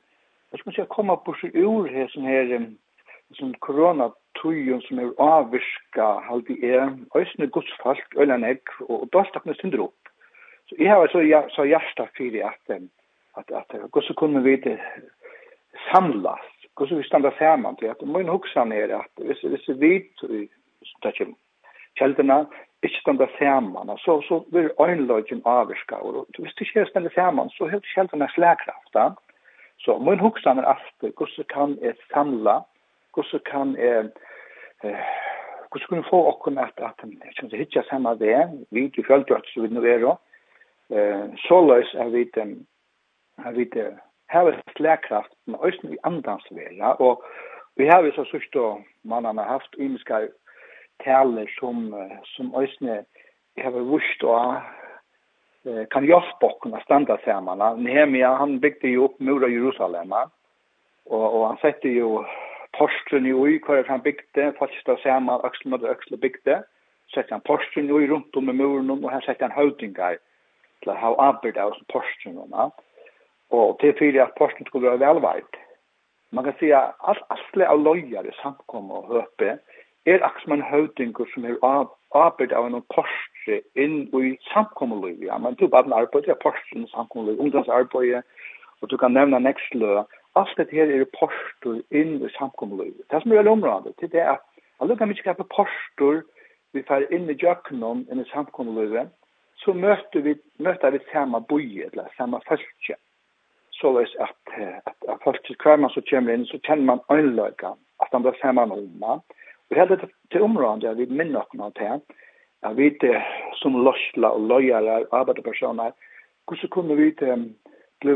så skal man säga komma på sig ur här sån här som corona tujun som er avvirka halde er øysne godsfalk, øyla negg, og dårstakne synder opp. Så jeg har så, ja, så hjerta fyrir at, at, at gosse kunne vi det samlas, gosse vi standa saman til at min hugsan er at hvis, hvis vi vet, kjeldena, ikke standa saman, så, så blir øynløgjen avvirka, og hvis det ikke standa saman, så helt kjeldena slagkraft. Så min hugsan er alltid, hvordan kan jeg samla, hvordan kan jeg, eh, hvordan kan jeg få okken at, at jeg det hitja samme det, vi i fjöldrøtt så vi nå er, eh, så løs er vi, den har vi, det har ett slagkraft, med östen i andans ja och vi har ju så sucht då man har haft ymiska taler som, som øsne har vi vurst då kan hjälpa oss att stanna samman. Nehemia han byggde ju upp mura Jerusalem och och han satte ju posten i oj kvar han byggde fasta samman axel mot axel byggde satte han posten i runt om muren och här satte han hötingar till att ha arbetat av posten och va. Och det för att posten skulle vara välvalt. Man kan säga att alla av lojare samkommer och höpe är axel man som är av arbeid av en porsche inn i samkommelig. Ja, men du bare en arbeid, ja, porsche inn i samkommelig, ungdomsarbeid, og du kan nevna nextlø. Alt dette her er porsche inn i samkommelig. Det som er veldig området, det er at alle kan vi ikke kjøpe porsche vi fer inn i jøkkenen, inn i samkommelig, så møter vi, møter vi samme boje, eller samme følge. Så løs at, at, at folk, hver man så kommer inn, så kjenner man øynløkene, at han blir samme om, ja. Vi hadde til området, vi minner oss noe til, at vi som løsla og løyere arbeiderpersoner, hvordan kunne vi det bli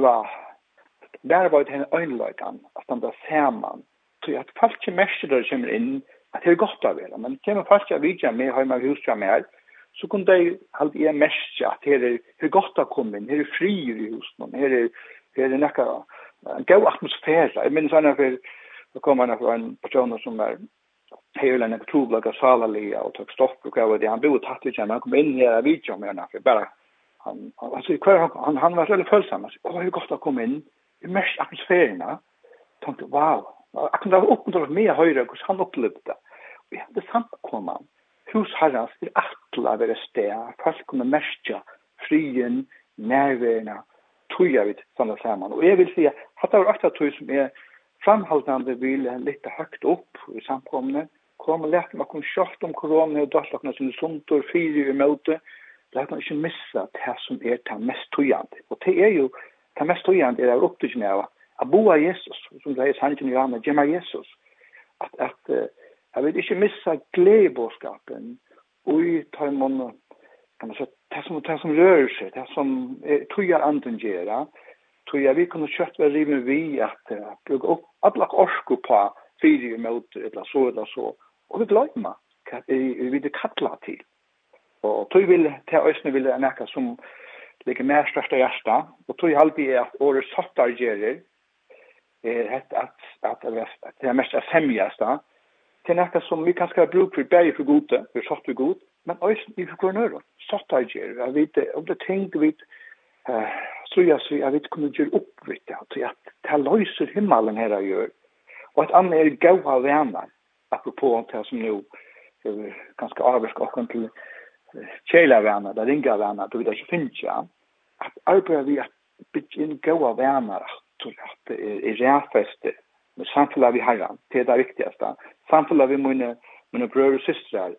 der var det en øynløytan, at de ble sammen. Så at folk ikke mest der kommer inn, at det er godt av det, men kommer folk ikke av vidtja med, har man husja med så kunne de alltid jeg mest at det er, her er godt å komme inn, her er fri i husen, her er, her er nekka, en god atmosfære. Jeg minns henne for, så kom henne fra en person som var hela en oktober och sala le och tog stopp och vad det han bodde tatt vi känner han kom in här vi kom med när bara han alltså kvar han han var väldigt följsam alltså åh hur gott att komma in i mest atmosfärerna tänkte wow. Jag kunde ha uppmuntrat mer höjre hur han upplevde vi hade samt komma hus herrans i atla vare sted. Folk kommer mestja frien närverna tuja vi samman saman og jeg vil säga hatta var akta tøy som er framhaldande vil litt høgt opp i samkomne, kom og lett meg om kjørt om korona og dødlokene som sunter, fyrer i møte, lett meg ikke missa det som er det mest tøyende. Og det er jo det mest tøyende er det opptrykkene av at boa Jesus, som det er sannsyn i Johanna, gemma Jesus, at, at uh, jeg vil ikke missa gledebåskapen og i tøymon, kan man si, det som, det som rører seg, det som er tøyer anden gjør, Så jeg vi kunne kjøtt være rime vi at uh, bruke opp alle orsko på fire mot eller så eller så. Og vi glemmer hva vi vil kalla til. Og tog vil, til Øsne vil jeg nekka som ligger mer største hjärsta. Og tog alltid er at året sattar gjerer er hett at, at, at, det er mest er femjesta. Til nekka som vi kan skal bruke for bæri for gode, for satt vi god, men Øsne i for gode nøyre. Sattar gjerer, jeg vet, om det ting vi uh, strøya seg at vi kunne gjøre oppvitt det, til at det løser himmelen her og gjør. Og at andre er gode venner, apropos det som nå ganske avvirker okken til kjela venner, det ringa venner, det vil ikke finnes ja, at arbeider vi at bygge inn av venner, at det er ræfeste, med samfunnet vi herren, det er det viktigste, samfunnet vi mine, mine brødre og systre,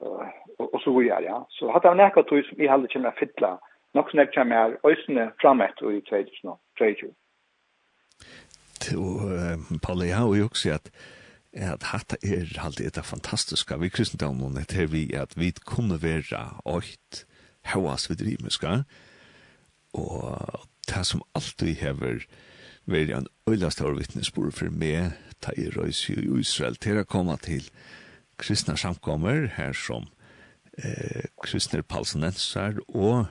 og, og så videre, ja. Så hatt det var tog som vi heller kommer å fytle, nok snakk kjem her øysene framet i 2020. Og Palle, jeg har jo også at at hatt er alltid et fantastisk vi kristendommen etter vi at vi kunne være åkt hauas vid rimiska og det som alltid hever vært en øyla stor vittnesbord for meg ta i røys i Israel til å komme til kristna samkommer her som eh, kristner palsenenser og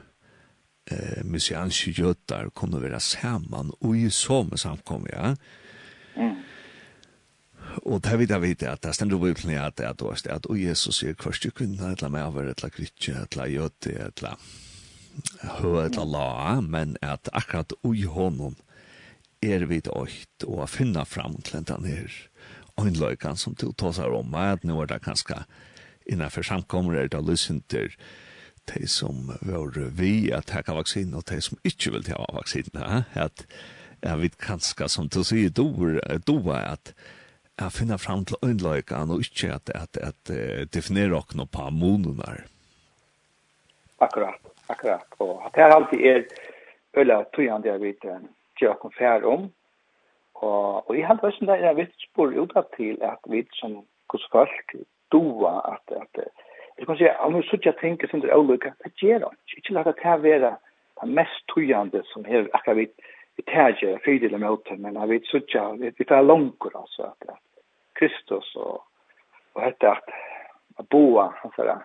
eh, messianske jødar kunne være saman og i som samkommer, ja. Mm. Og det vet jeg vet at det stender på Bibelen at det er dårst, at og Jesus sier kvørste kvinner, etla medover, etla krytje, eller jøte, etla hø, etla la, men at akkurat ui honom er vi døyt og å finne fram til den her øynløykan som du tåsar om, at nå er det kanskje innenfor samkommer er det løsinter, de som var vi at taka vaksin og de som ikke vil ta vaksin at jeg vet kanskje som du sier du er at jeg finner fram til øynløykan og ikke at, at, at definere noe på monunar Akkurat, akkurat og at det alltid er øyla tøyande jeg vet gjør okno fær om og, og jeg hadde vært sånn der jeg vet spår ut til at vi som hos folk doa at, at, at Jeg kan si, om vi suttja tenker som det er avløyga, det gjør han ikke. Ikke lagt at det være det mest tøyande som her akkurat vi vi tæger fyrdeler med åter, men vi suttja, vi tar langer, altså, at Kristus og, og hette at boa, han sier,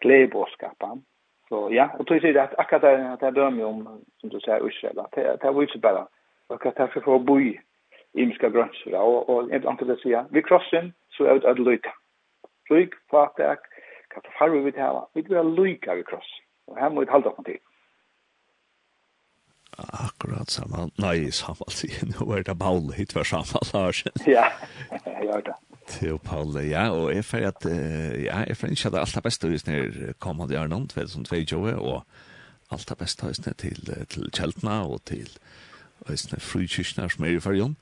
gledebåskapen. Så ja, og tog sier at akkurat det er det dømme om, som du sier, Israel, at det er vise bare, og at det er for å bo i imiske grønser, og, og jeg vil anke det sier, vi krosser, så er det at løyta. Røyk, fatak, Hva farver vi til hava? Vi vil være lyka vi kross. Og her må vi halda oss til. Akkurat samma. Nei, samma <laughs> tid. Nu är det Paul hit var samma, <laughs> Lars. Ja, jag har det. Til Paul, ja. Og jeg fyrir at, ja, jeg fyrir ikke at alt er best å hvis nere kommande i Arnand, 2022, og alt er best å hvis nere til, til Kjeltna og til Øysne Frykyrkjene som er i fargen.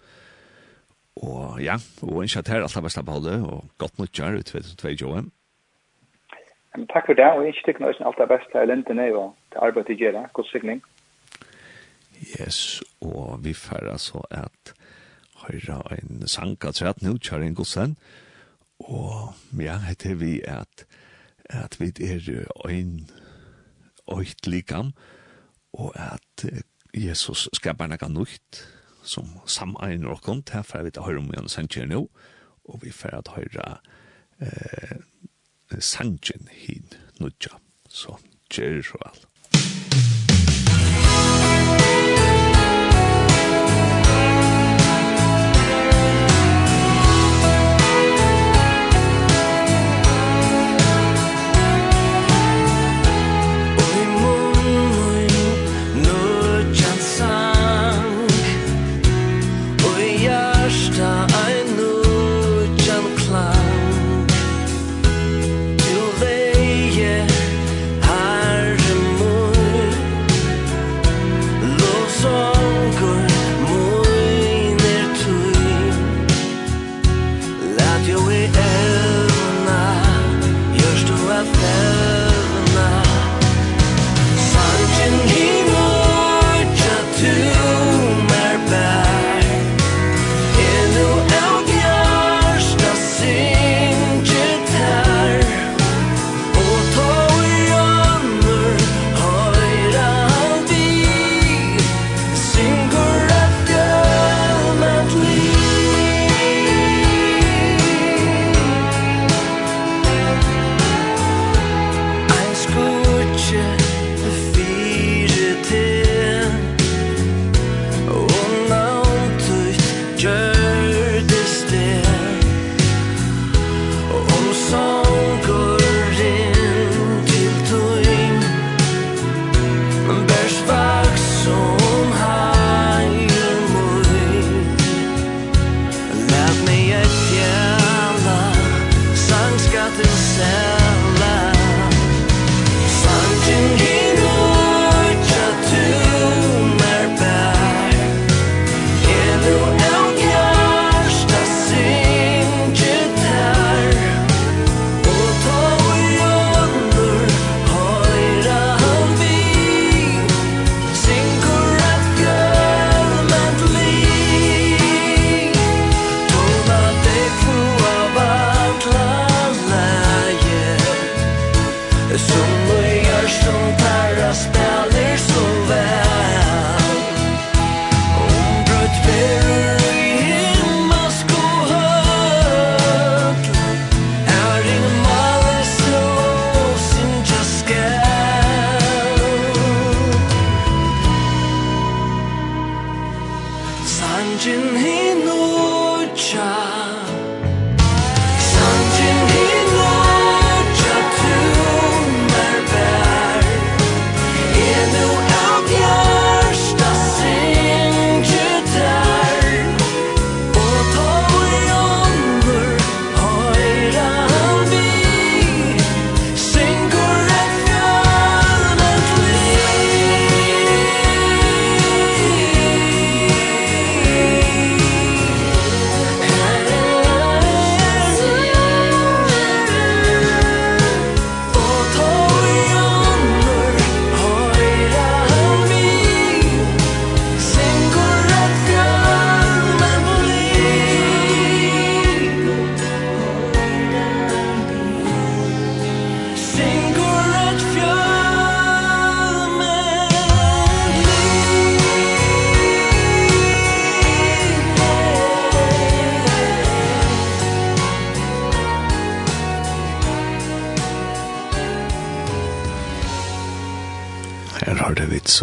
Og ja, og ikke at her alt er best å Paul, og godt nok gjør i 2022. Men takk for det, og ikke tykker nøysen alt det beste her lente ned og til arbeid til gjerne, god sikning. Yes, og vi færre så at høyre en sang at rett nå, kjører en god sen, og ja, heter vi at at vi er en øyt likam, og at Jesus skaper nekka nukt, som samein rokkont, her færre vi til høyre om igjen sen kjør nå, og vi færre at høyre eh, sanjen hin nutja. Så, kjer så alt.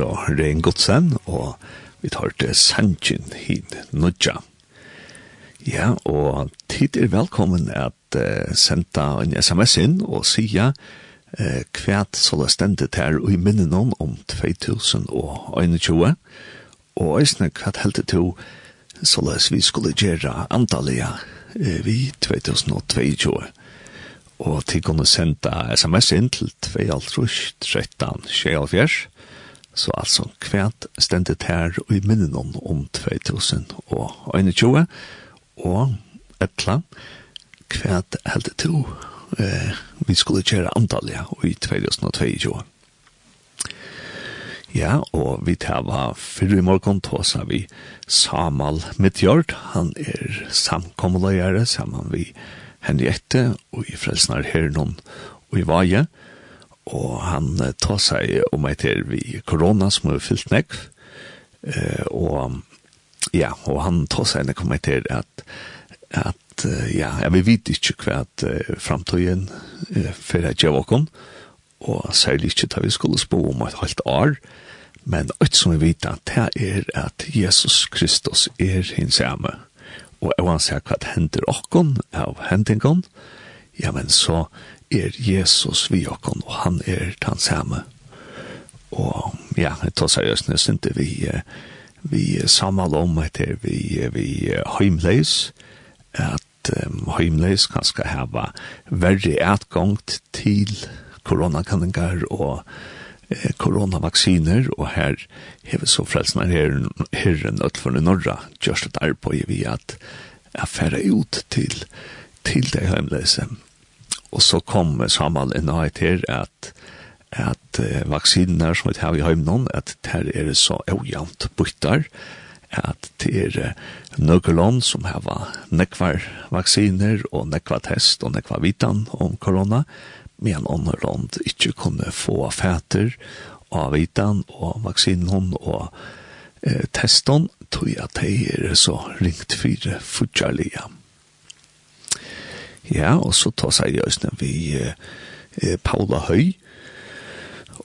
fra Rein Godsen, og vi tar til Sanchin hit Nudja. Ja, og tid er velkommen at uh, senda en sms inn og sija uh, kvært så det stendet her og i minnen om om 2021, og eisne kvært heldet til så det vi skulle gjøre antallet uh, vi 2022 og til kunne senda sms inn til 2.13.24 Så altså, kvært stendet her i minnen om 2021, og etla, kvært heldet to, eh, vi skulle kjøre antallet i 2022. Ja, og vi tava fyrir i morgon tåsa vi Samal Midtjord, han er samkommeløyere sammen vi Henriette og i Frelsnar Hernon og i Vaje, og og han tar seg om et her vi korona som er fyllt nekv, eh, og ja, og han tar seg nekk om et her at, at ja, jeg vet ikke hva at uh, fremtiden uh, for jeg gjør åkken, og særlig ikke da vi skulle spå om et halvt år, men alt som vi vet at det er at Jesus Kristus er hans hjemme, og jeg vil hva hender åkken av hendingen, ja, men så er Jesus vi okkon, og han er den samme. Og ja, jeg tar seriøst jeg ikke vi, vi samler om etter vi, vi heimleis, at um, heimleis kan skal hava verre atgångt til koronakanningar og eh, koronavaksiner, og her hever så frelsene herren, herren for i norra, gjørst et arbeid vi at jeg færre ut til, til det heimleise, Og så kom Samal inn og etter at at uh, vaksiner som vi har i høymnån, at der er det så ojant byttar, at det er uh, nøkkelån som har nekvar vaksiner og nekvar test og nekvar vitan om korona, men andre land ikke kunne få fæter av vitan og vaksinen og uh, tror tog at det er så ringt fire fortjallige Ja, og så tar seg i østene vi eh, Paula Høy,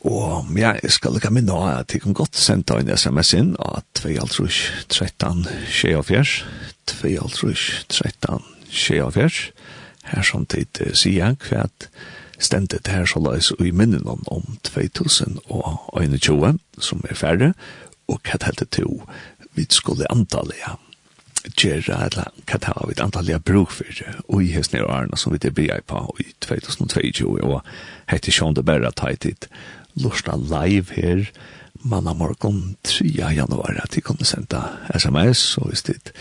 Og ja, jeg skal lukka minna av at jeg kan godt sende en sms inn av 2.13.24 2.13.24 Her som tid sier jeg hva at stendet her så løs i minnen om 2021 som er ferdig og hva det heter to vi skulle antallet ja gjøre, eller hva det var, et antall jeg bruk for det, og i hesten nere årene som vi det blir på i 2022, og hette Sean de Berra tajtid, lorsta live her, manna morgon 3. januar, at de kunne senda sms, og hvis det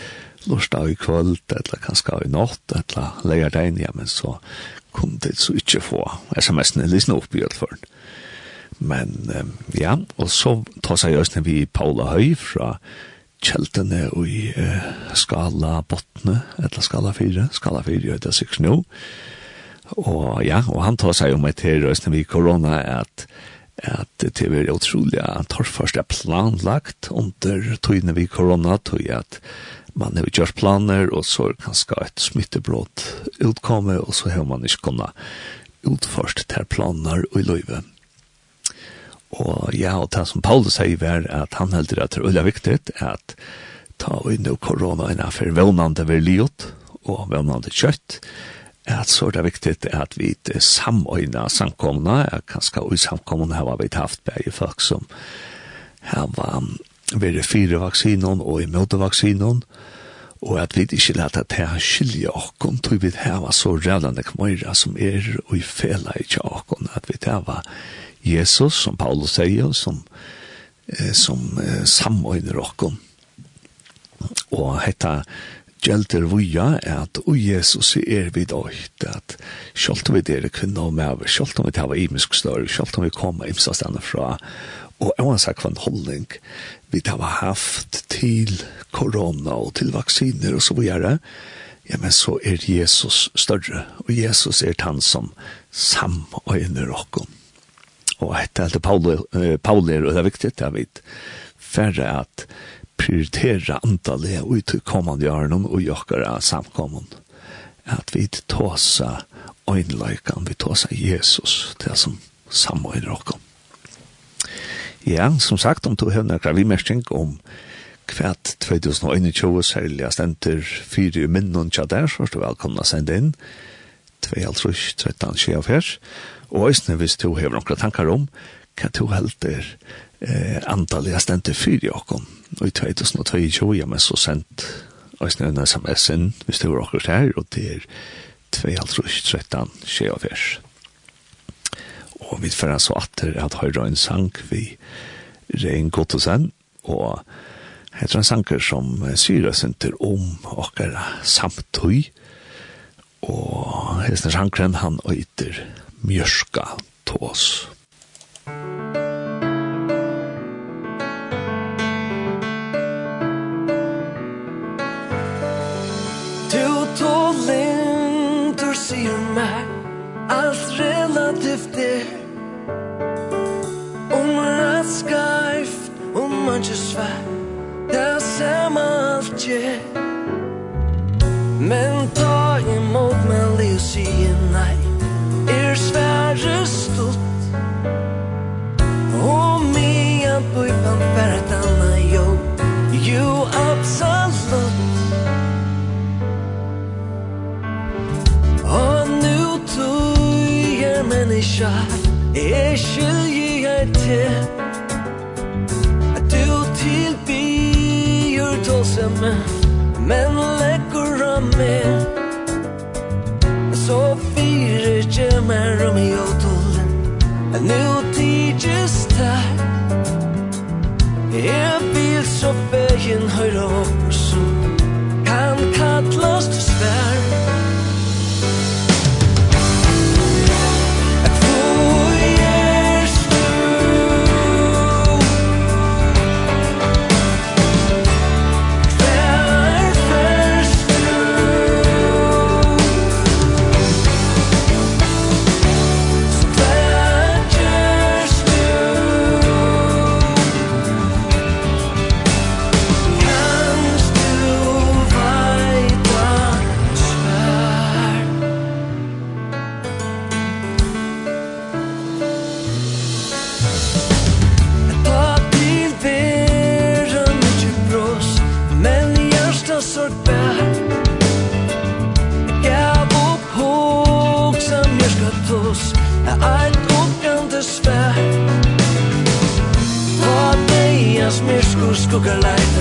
lorsta i kvöld, eller kanskje i natt, eller leir deg ja, men så kunne det så ikke få sms-ene lysne opp i alt for den. Men um, ja, og så tar seg jøsne vi Paula Høy fra Høy, kjeltene i uh, skala bottene, eller skala 4, skala 4 er det sikkert nå. Og ja, og han tar seg om et her røsne vi korona at at det er utrolig torrførst er planlagt under togene vi korona, tog at man har gjort planer, og så er kanskje et smittebrott utkomme, og så har man ikke kunnet utførst til planer og i løyve. Og ja, og det som Paulus sier var at han heldur at det er veldig viktig at ta inn og korona inn for vevnande verliot og vevnande kjøtt, at så er det viktig at vi samøyna samkomna, at kanskje i samkomna har vi haft bære folk som har vært fire vaksinon og imot vaksinon, og at vi ikke lærte til å skilje åkken, tog vi det her var så rævlande kmøyra som er og i fela ikke åkken, at vi hava var Jesus, som Paulus sier, som, eh, som eh, samordner okken. Og hetta gjelder vuja er at og Jesus er vi døyt, at selv om vi dere kvinner og med, selv om vi har imisk større, selv om vi kommer imsa stedene fra, og jeg har sagt en holdning vi har haft til korona og til vaksiner og så videre, ja, men så er Jesus større, og Jesus er han som samøyner okken. Og dette er Paul, Pauli, uh, Pauli og det er viktig, det er. Færre at prioritera antallet ut kommande årene og jokkere samkommen. At vi tåsa øynløyken, vi tåsa Jesus, til som samøyner oss. Ja, som sagt, om du har nekra vimersting om kvært 2021, særlig stenter fire i minnen tja der, så er du velkomna sende inn. 2, Og æsne, hvis du hever nokra tankar om, hva du helder eh, antallet jeg stendte fyr i okkom. Og i 2022, ja, men så sendt æsne en sms inn, hvis du var akkurat her, og det er 2.13, 24. Og vi fyrir så atter at høyra en sang vi Rein Gottosen, og heter en sanger som syra sinter om okkara samtøy, og hesten sangren han øyter mjørska tås. Du tålen, du sier meg Alt relativt er Om rett skaiv, om man ikke svær Det er samme alt jeg Men ta imot meg, li og sier nei er svære stått Og mig at bøypan per et anna jo Jo, absolutt. Og nu tog jeg menneska Jeg skiljer til At du tilbyr tåse meg Men legger av meg så Sofir kjemmer om jodolen En nu tidsjes der Jeg vil så fegen høyre opp som Kan kallast svær look alike.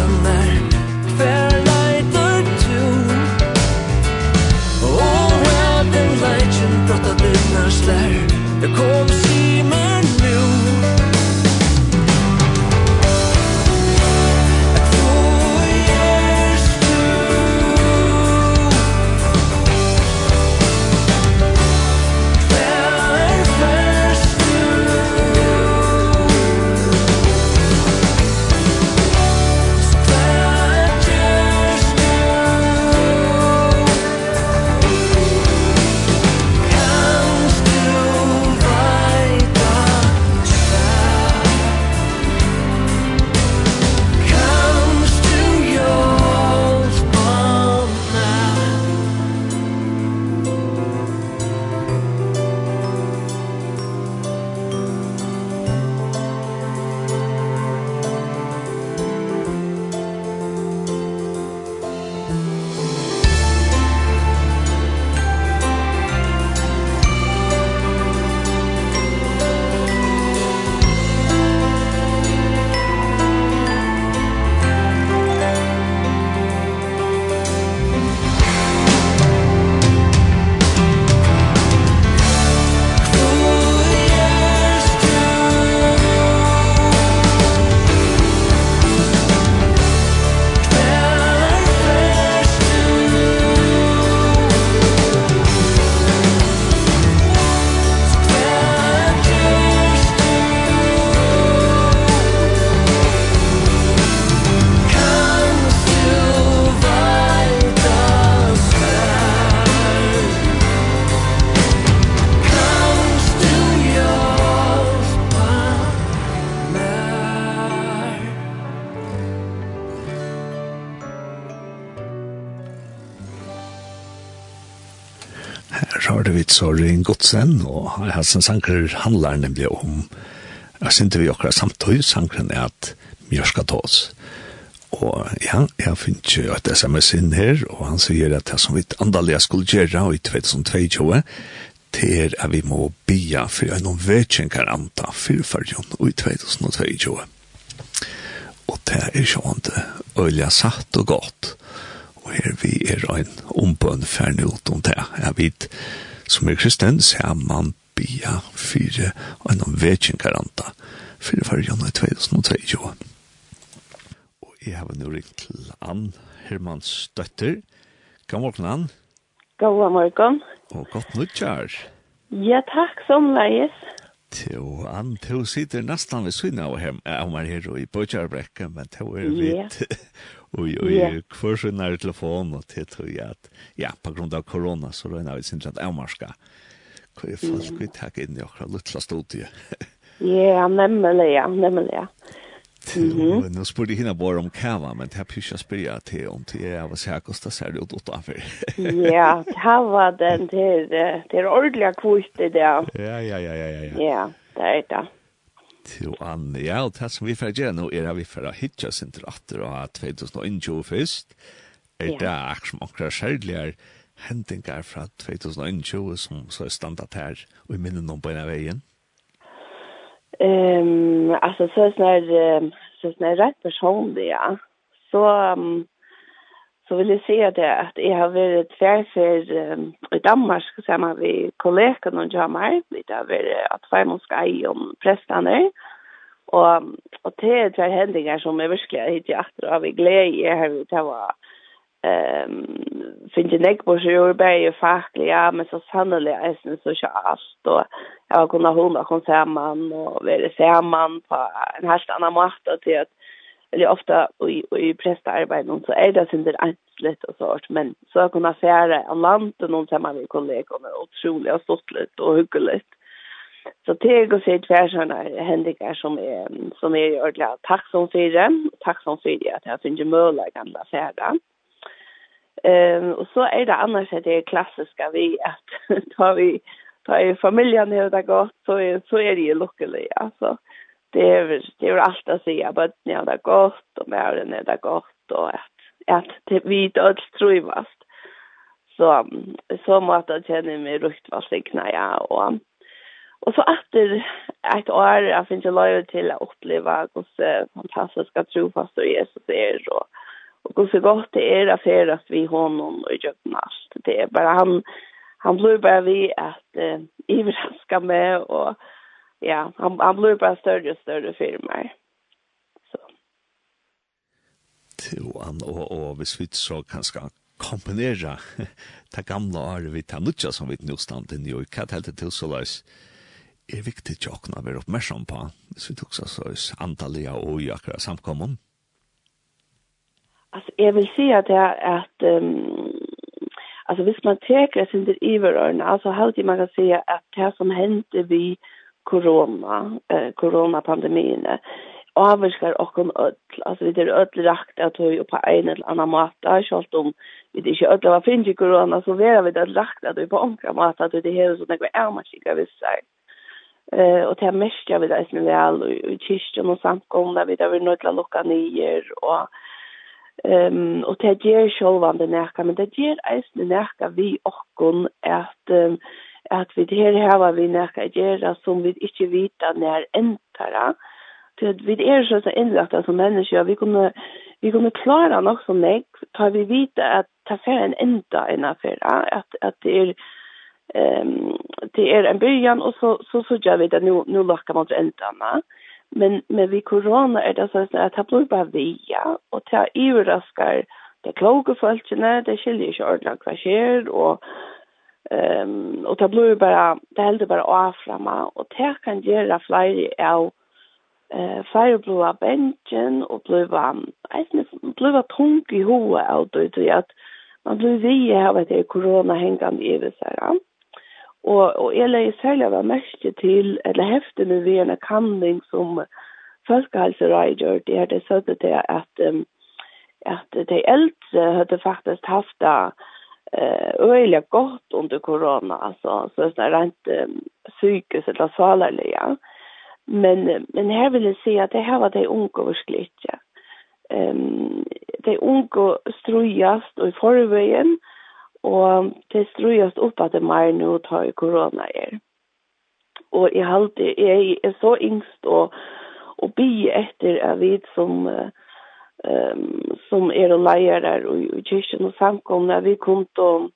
Søren Godsen, og hans sanger handler nemlig om, jeg synes vi akkurat samtøy, sankeren er at Mjørska Tås. Og ja, jeg finner jo et sms inn her, og han sier at det som vi andalega skulle gjøre i 2022, det er at vi må bia for en vekjenkar anta fyrfarjon i 2022. Og det er sånn det øyla satt og godt. Og her vi er en ombønn ferdig ut om det. Jeg vet, som er kristen, ser man bia fire og en vekjenkaranta fire fargjana i 2003. Og jeg har nå ringt til Ann Hermans døtter. God morgen, Ann. God morgen. Og godt nyttjar. Ja, takk som leies. Jo, Ann, du sitter nesten ved siden av hem, av meg her i Bøtjarbrekka, men du er vidt <laughs> och i kvar så när telefon och det tror jag att ja på grund av corona så då när vi syns att Elmarska kan ju fast vi tag in jag har lite studie. <laughs> Ja, nämligen, nämligen. Mhm. Nu spurte jag henne bara om kava, men det här pyschar spyrja till om till jag var säker att det ser ut utanför. <laughs> Ja, kava den till det ordentliga i det. Ja, ja, ja, ja, ja. Ja, det är det til Anne. Ja, og det som vi får gjøre nå er at vi får hitja sin til atter og at 2021 først. Er det akkurat som akkurat særligere hendinger fra 2021 som så er standard her og i minnen om på en av veien? Um, altså, så er det sånn um, så er rett personlig, ja. Så um, så vil jeg si at jeg, at jeg har vært tverfer um, i Danmark sammen med kollegene og jammer. Det har vært at hver man skal eie om prestene. Og, og det er tver hendinger som jeg virkelig har hittet etter av i glede. Jeg har vært til å um, finne nek på seg og bare faklig, ja, men så sannelig er det sosialt. Og jeg har kunnet hunde kom sammen og være sammen på en helt annen måte til at eller ofta i, i prästarbete så är det sin del ensligt och sånt, men så å kunne fære av och någon sammen med kollegor utrolig otroligt stått litt og hyggelig. Så det går sig se hver händelser som är som är ordentlig takk som det. takk som det att jag finner mulighet til färda. Ehm och så är det annars att det är klassiska vi, att <laughs> tar vi, tar i familjen her det gott så är så är det ju lyckligt alltså det är det är allt att säga bara ja det är gott och med det är gott och att att det vi då strövast så så måste jag känna mig rukt vad sig knäja och och så efter ett år jag finns ju lov till att uppleva hur fantastiska trofast och Jesus är och och hur så gott det är att färdas vi honom och göra allt det är bara han han blir bara vi att eh, överraska med och ja, han, han blir bara större och större firmar. Så. Johan, og, og hvis vi så kanskje komponera <laughs> det gamla året vi tar nutja som vi nu stand i New York. Hva helt det til så løs? Er viktig til åkna vi er oppmerksom på, hvis vi tok så løs antallet og i akkurat samkommun? Alltså jag vill säga att jag att um, alltså hvis man teker sin det över alltså hur man kan säga att det som hände vi corona, eh, coronapandemin avskar om öll, alltså vi är öll rakt att ju på en eller annan måte, sjalt om vi det inte öll var finnes i korona, så vera vi er rakt att høy på andra måte, att det är er sånn är man er maskika vissar. Eh, och det mest jag vill reise med väl och i och samkom där vi där vi nödla til ner och Ehm um, och det ger självande den närka men det ger eisne närka vi och kon att at vi det her hava vi nekka gjera som vi ikkje vita nær entara. Til vi er så så innlagta som människor vi kunne, vi kunne klara nok som meg, tar vi vita at ta fer en enda en affæra, at, at det er um, det er en byrjan, og så, så, så gjør vi det, nu, nu lakker man til endene. Men, men vi corona er det så at det blir bare via, og det er ivraskar det kloke folkene, det skiljer ikke ordentlig hva skjer, og Ehm um, och det blir bara det hällde bara av framma och det kan göra fler av eh fire flyg up engine och blåa eisne blåa tung i hoa av det det att man blir vi här vet det corona hängande i det så här. Och och jag lägger sälja var mest till eller häfte nu vi en kanning som folkhälsorådgivare det är det så att det att att de äldre hade faktiskt haft det eh öliga gott under corona alltså så det är rent um, psykiskt eller salarliga. Men men här vill jag säga att det här var det unga verkligt. Ja. Ehm um, det unga strujast och i förvägen och det strujast upp att det mer nu tar corona är. Och i allt är är så ängst och och bi efter att vid som uh, um, som er og leier og i kyrkjen og samkomne, vi kom til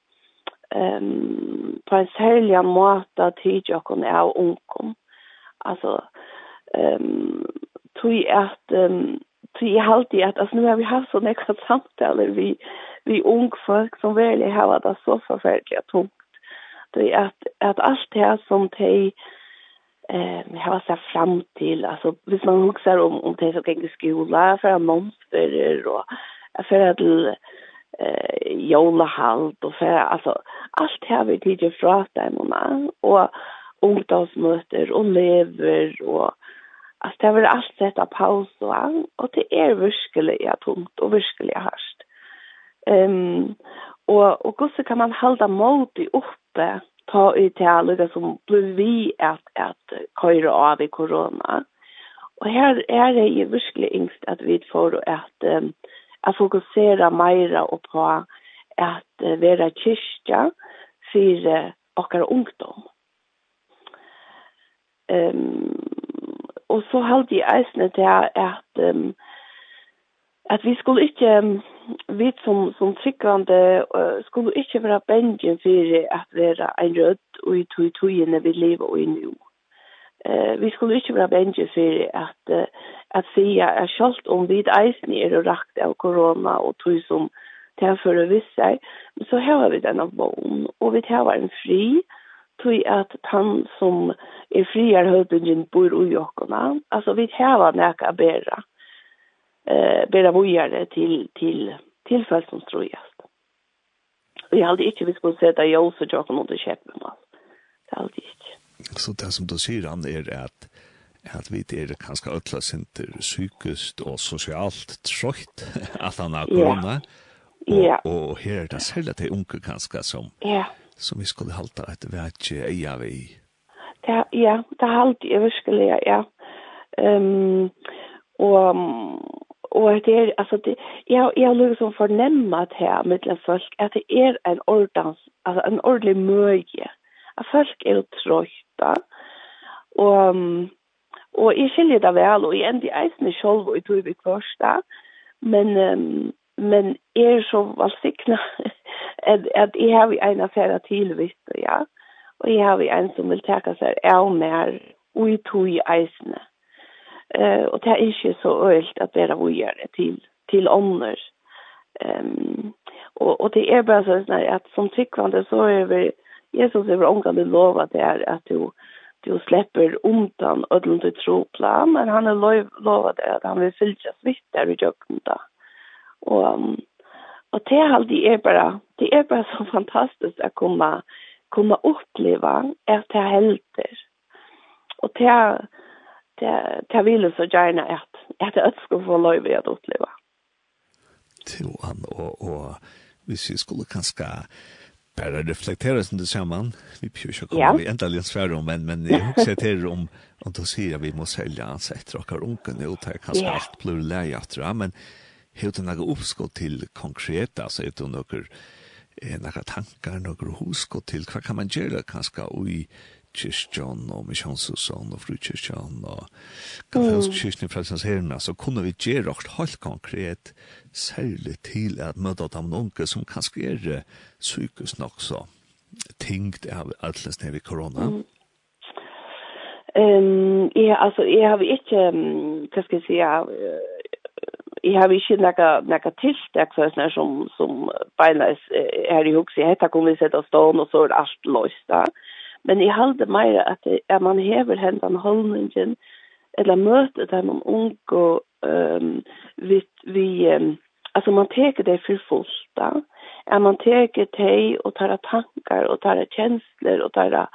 um, på en særlig måte tidlig og av ungkom. Altså, um, tog at um, tog jeg alltid at altså, nå har vi haft sånne <laughs> samtaler vi, vi ung folk som veldig har vært så forferdelig tungt. Tog at, at alt det som de eh jag har sett fram till alltså hvis man huxar om om det så gick i skola för en monster och för att eh jolahalt och för alltså allt här vi tid från där mamma och ungdomsmöter och lever och alltså det var allt sätta paus och och det är verkligen tungt och verkligen härst. Ehm um, och och så kan man hålla mod i uppe ta i til till som blev vi at, at køyre av i korona. Og her er det jo virkelig yngst at vi får at, um, at fokusera mera och på at uh, vara kyrka för uh, och ungdom. Um, og så halte jeg äsnet til at um, at vi skulle ikke, vi som, som tryggvande, uh, skulle ikke være bengen for at være en rødt og i tog togene vi lever i nå. Uh, vi skulle ikke være bengen for at, uh, at sige at selv om vi eisen er og rakt av korona og tog som tilfører visse, så har vi denne vogn, og vi har en fri, tog at han som er friar høvdingen bor i okkona. Altså, vi heva nek a bera eh bära vojare till till till folk som strojast. Och jag hade inte vi skulle sätta jag så jag kommer inte köpa mig. Det hade inte. Så det som du säger han är att at vi er kanskje ødla sinter psykisk og sosialt trøyt <laughs> at han har korona. Ja. Yeah. Og, og her er det særlig til unge kanskje som, ja. Som vi skulle halte at vi er ikke eier vi i. Ja, ja, det er alltid virkelig, ja. Um, og, Og det er, altså, det, jeg, jeg har liksom fornemmet her, mittlen folk, at det er en ordens, altså en ordentlig møye. At folk er jo trøyta, og, og jeg skiljer det vel, og jeg ender eisen i selv, og jeg tror vi kvarsta, men, um, men jeg er så valgsikna, <laughs> at, at jeg har en affære til, visst, ja, og jeg har en som vil teka seg av mer, og jeg tror i eisene. Eh och det är ju så ölt att bära vidare till till andra. Ehm um, och och det är bara så här att som tyckvande så är vi Jesus är omgående lova det är att du du släpper undan ödlund tro tropla, men han är lov, det att han vill fyllas vitt där i jöknta. Och, um, och det här alltid är bara, det är bara så fantastiskt att komma, komma uppleva att det här helter. Och det är det det vill så gärna att att det ska få lov att uppleva. Till han och och vi skulle kanske bara reflektera sen tillsammans. Vi pjusar kommer ja. vi äntligen svär om men men jag husar till om om då ser vi måste sälja hans ett rakar unken och ta kanske ja. allt plurläge tror men hur den några uppskott till konkret så är det några några tankar några huskott till vad kan man göra kanske och i kyrkjan og misjonshusen og frukyrkjan og katolsk kyrkjan i frelsens så kunne vi gjøre oss helt konkret særlig til at møte dem unge som kanskje er sykehus nok så tingt av atlas nere i korona. Mm. Um, jeg, altså, jeg har ikke, hva skal jeg si, jeg har ikke noe, noe tiltak for sånn som, som beina her i hukse, jeg heter kommer vi sette av stående, og så er alt løst da. Mm Men jeg halde meira at, det, at man hever hendan holdningen, eller møter dem om unge, um, vi, vi um, altså man teker det for fullsta, at man teker det og tar tankar, og tar kjensler, og tar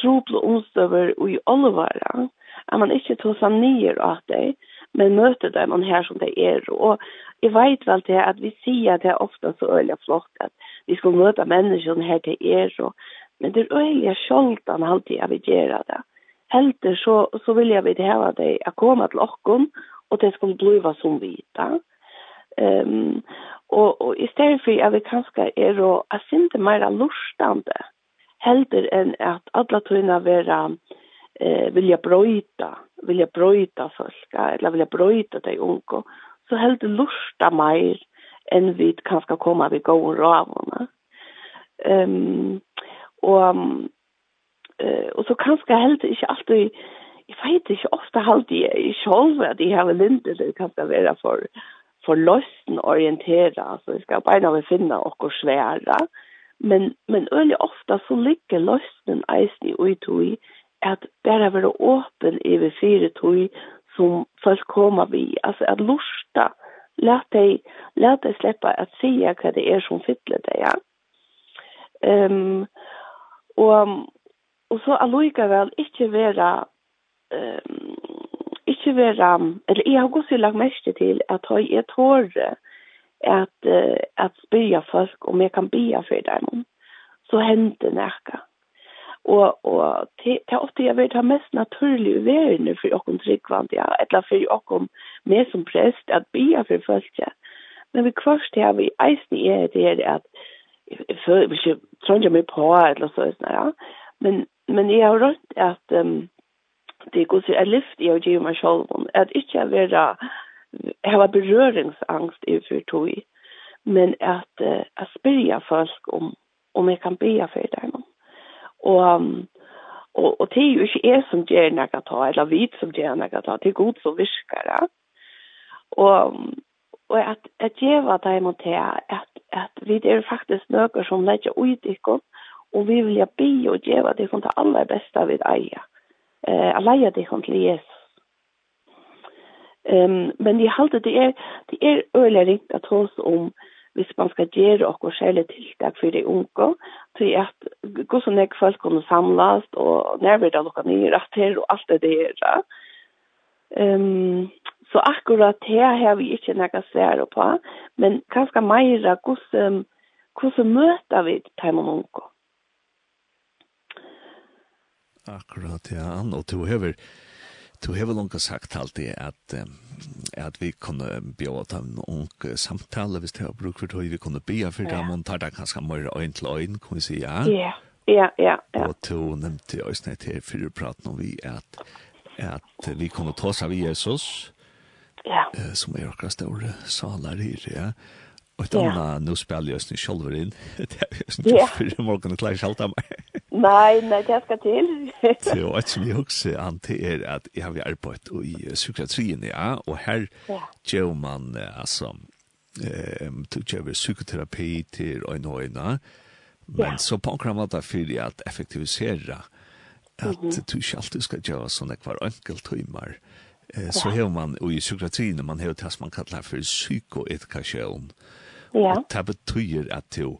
troble omstøver og i olvara, at man ikke tar seg nye av det, men møter dem man her som det er. Og jeg vet vel til at vi sier at det er ofte så øyelig flott at vi skal møte menneskene her til er, og Men det är ju själtan alltid jeg vil gjøre det. Helter så, så vill jag vid hela dig att komma til åkken och det ska bliva som vita. Um, och, och istället för att vi kanske er då att inte mer lustande helter enn att alla tunna vara eh, vilja brøyta, vilja brøyta folk, eller vilja brøyta dig unko, så helter lusta mer än vi kanske komma vid gå og avgångar. Um, og eh og så kanskje helt ikke alltid jeg vet ikke ofte halt jeg i selv at jeg har lindet det kan det være for for løsten orientera så jeg skal bare nå finne og svære. Men men øle ofte så ligger løsten eisen i utøy at bare være åpen i ved fire tui som folk kommer vi. Altså at lusta lat dig lat dig släppa at se vad det er som fyller det ja. Ehm um, og og så allikevel ikke være ehm ikke være eller jeg har gått så lagt mest til at jeg er tåre at at spyrja folk om jeg kan bia for dem så hender nærka og og til til ofte jeg vet ha mest naturlig verne for okkom tryggvand ja eller for okkom mer som prest at bia for folk men vi kvarst har vi eisen i det at för vi ikke tränga mig på eller så sånn, ja. Men men jag har rätt att um, det går så att lyft jag ger mig själv att jeg har ha i for tog men att uh, att spyrja folk om om jag kan be för det Og, och um, och och det är ju ikke jeg som ger något ta eller vid som ger något ta till god så viskar det och og at at geva dem til at at vi er faktisk nøkker som leggja ut i kom og vi vilja bi og geva det kom til aller beste vi eia. Eh alleia det kom til Jesus. Ehm um, men de halde det er det er øyla ringt at hos om hvis man skal gjøre okkur særlig tiltak for de unge, til at gå så nek folk kunne samlast, og nærmere da dere nye retter, og alt det der. Ehm så akkurat her har vi ikke noe svære på, men kanskje mer hvordan, hvordan møter vi til og unge. Akkurat, ja, Ann, og du hever, du hever langt sagt alltid at, at vi kunne bjøre til en ung samtale, hvis det har bruk for det, vi kunne bjøre for dem, og tar det kanskje mer øyn til øyn, kan vi si, ja? Ja, ja, ja. ja. Og du nevnte jo i snitt her, for du prater om vi at, at vi kunne ta oss av Jesus, ja. eh, som er akkurat store salar her, ja. Og et annet, nå spiller jeg oss ikke selv inn, <laughs> det er jo sånn ja. for i morgen og klarer av meg. <laughs> Nei, nei, det skal til. Det er jo et som jeg også anter at jeg har arbeidt i psykiatrien, ja, og her ja. gjør man, altså, eh, du gjør psykoterapi til øyne og øyne, men ja. så på en måte for at effektivisere eh, at mm du ikke alltid skal gjøre sånne hver enkelt timer. Eh, så har man, og i psykiatrien, man har det som man kallar for psykoedukasjon. Ja. Og det betyr at du,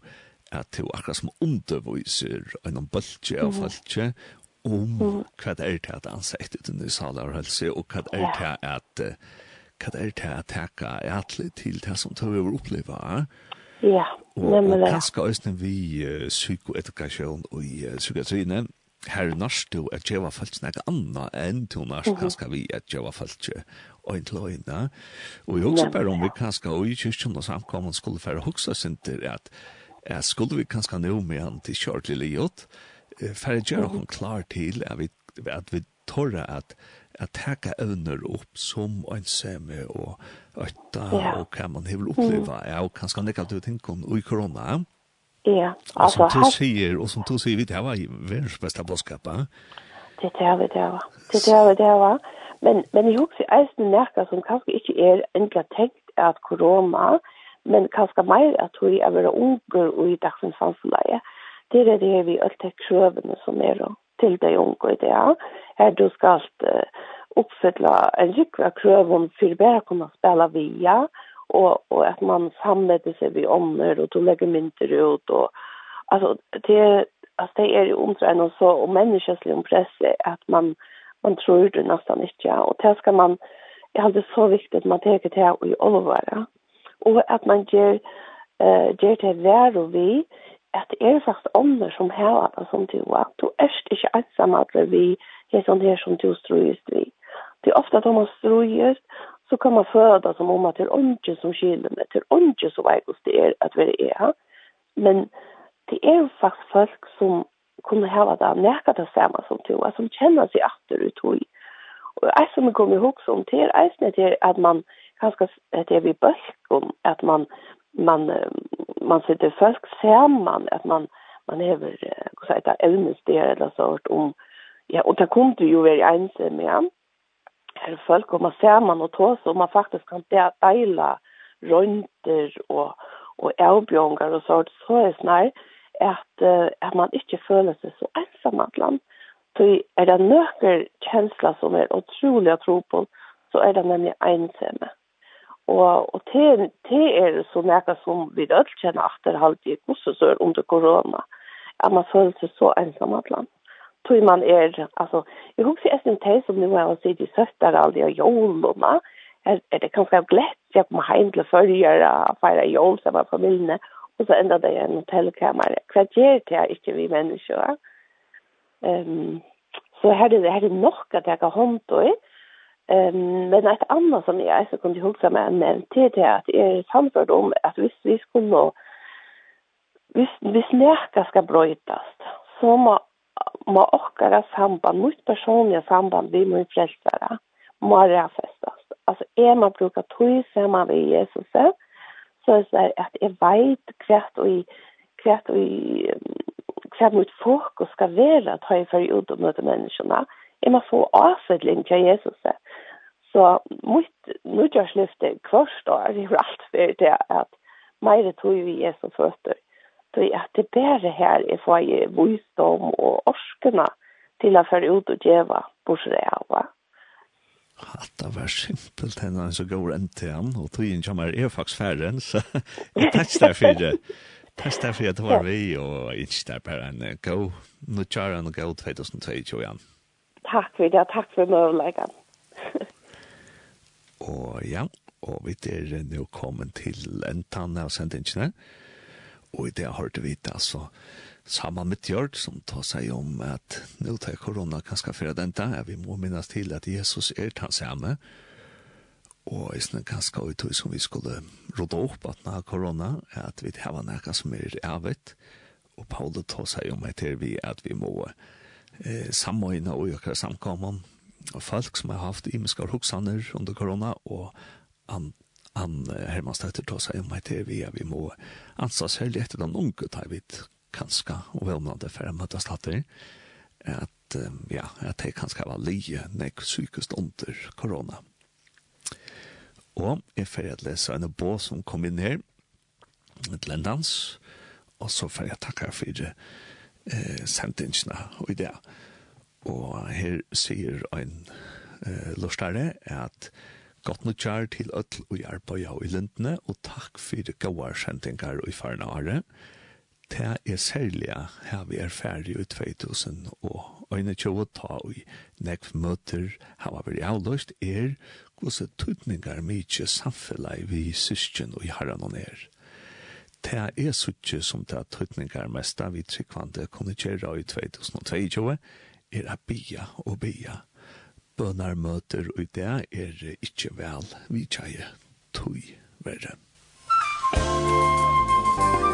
at du akkurat som underviser en bølge av folket, om hva det er til at ansiktet til nysala og helse, og hva det er til at hva det er til at teka er atlet til det som tar over oppleva. Ja, nemlig det. Og kanskje også vi psykoedukasjon og i psykiatrien, her norsk du at djeva folk snakke anna enn til norsk kanskje vi at djeva folk øyn til øyna. Og vi også bare om vi kanskje og i kyrkjen og samkommen skulle fære hoksa sinter at, at skulle vi kanskje nå med han til kjørt lille jott, fære gjøre hun klar til at vi, at vi torra at at taka evner opp som einsame og øtta yeah. og hva man vil oppleva, ja, og kanskje nekka du tenker om i korona. Ja Ja, altså, som du sier, og som du sier, vi det var verdens beste boskap, ja? Det er det det var. Det er det det var. Men men jeg husker eisen närka som kanskje ikke er ändla tenkt at korona, men kanskje mer at hun er være unger og i dagens samhälle. Det er det vi alltid kröven som er då till dig unga i det. Här du skal uh, oppfylle en rikve krøv om för att kunne spille via og og att man samlade sig vi ånder och to legger mynter ut och alltså det altså det är ju omtrent og så och människoslig ompresse att man man tror det nästan inte ja och det skal man jag hade så viktigt man tenker det å i allvar och att man ger eh ger det vær og vi att det är fast ånder som här det som du var. du är ikke ensam att vi är sånn här som du strøyest vi det är ofta att man strøyest så kan man føda som om at det er onge som skiljer mig, det är onge som vei hos det är at vi er. Men det är faktisk folk som kunde hava det nekka det samma som to, alltså som kjenner seg atter ut och Og jag som kommer ihåg som til, är eisnet til att man ganska det vi vid om att man man man sitter folk sammen, att man man häver, vad sier det, ävnesdelar eller sånt om Ja, och det kunne ju være ensam, ja der folk kommer sammen og tås, og man faktisk kan deila rønter og, og avbjørnger og sånt, så er det snar at, at man ikke føler seg så ensam at land. Så er det nøkker kjensler som er utrolig å tro på, så er det nemlig ensomme. Og, og det, det er så noe som vi ødelkjenner etter halvtid, hvordan så under korona, at man føler seg så ensam at land tror man är alltså jag hoppas att det är som nu er å si de søtter aldrig och jolene, er, er det kanskje glett jeg kommer hem till förra feire jol som var familiene, og så ända det i en hotellkammer. Hva gjør det är inte vi mennesker? um, så her er det her er nok at jeg har hånd då um, men et annet som jeg så kunne huske meg med til det är att det är samförd om at hvis vi skulle hvis, hvis närka skal brötas så må må okkara samband, mot personliga samband vi min frälsare, må räfästas. Altså, er man brukar tog sammen vid Jesus så er det så jeg vet hvert og i kvärt og i kvärt mot fokus og vara att ha i för ut og møte menneskene. Jeg man få avfølging til Jesus Så mitt mitt jag og kvarstår det alt for det at mer tog vi Jesus fötter då är att det bare her er for jeg visdom og orskene til å føre ut och geva borsrea va at det var simpelt henne en så går enn til han, og tog inn kommer er faktisk færre enn, så <laughs> jeg takk der for det. Takk der for at det var vi, og ikke der bare en god, nå kjører han og god 2022 igjen. Takk for det, takk for møvleggen. og ja, og vi er nå kommet til en tann av sendingene. Ja. Og i det har du det, altså, sammen med Tjørd, som tar seg om at nå tar korona kanskje for den der, vi må minnes til at Jesus er den samme, og i sånne ganske ut som vi skulle råde opp at nå korona, er at vi har noe som er ervet, og Paulus tar seg om etter vi at vi må eh, samordne og gjøre samkommer, og folk som har haft imenskar hoksaner under korona, og han Ann Hermanstøtter tar seg om meg vi er vi må ansa særlig etter den unge tar vi kanskje og velmående for å møte latter at ja, at det kanskje var lige nek sykest under korona. Og jeg får jeg lese en bå som kom inn her et lendans og så får jeg takke for eh, sentingsene og ideer. Og her sier en eh, lortare at eh, Godt nok kjær til ødel og arbeida i lindene, og takk for gode kjentingar i farne året. Det er særlig her vi er ferdig i 2000, og øyne tjov ta i nekv møter her var veldig avløst, er gode tøtninger mykje samfunnet vi syskjen og i herren og nere. Det er suttje som det er tøytningar mesta vi tryggvande kunne kjera i 2022, er a bia og bia bønarmøter og det er ikke vel vi tjeje tog verre. Musikk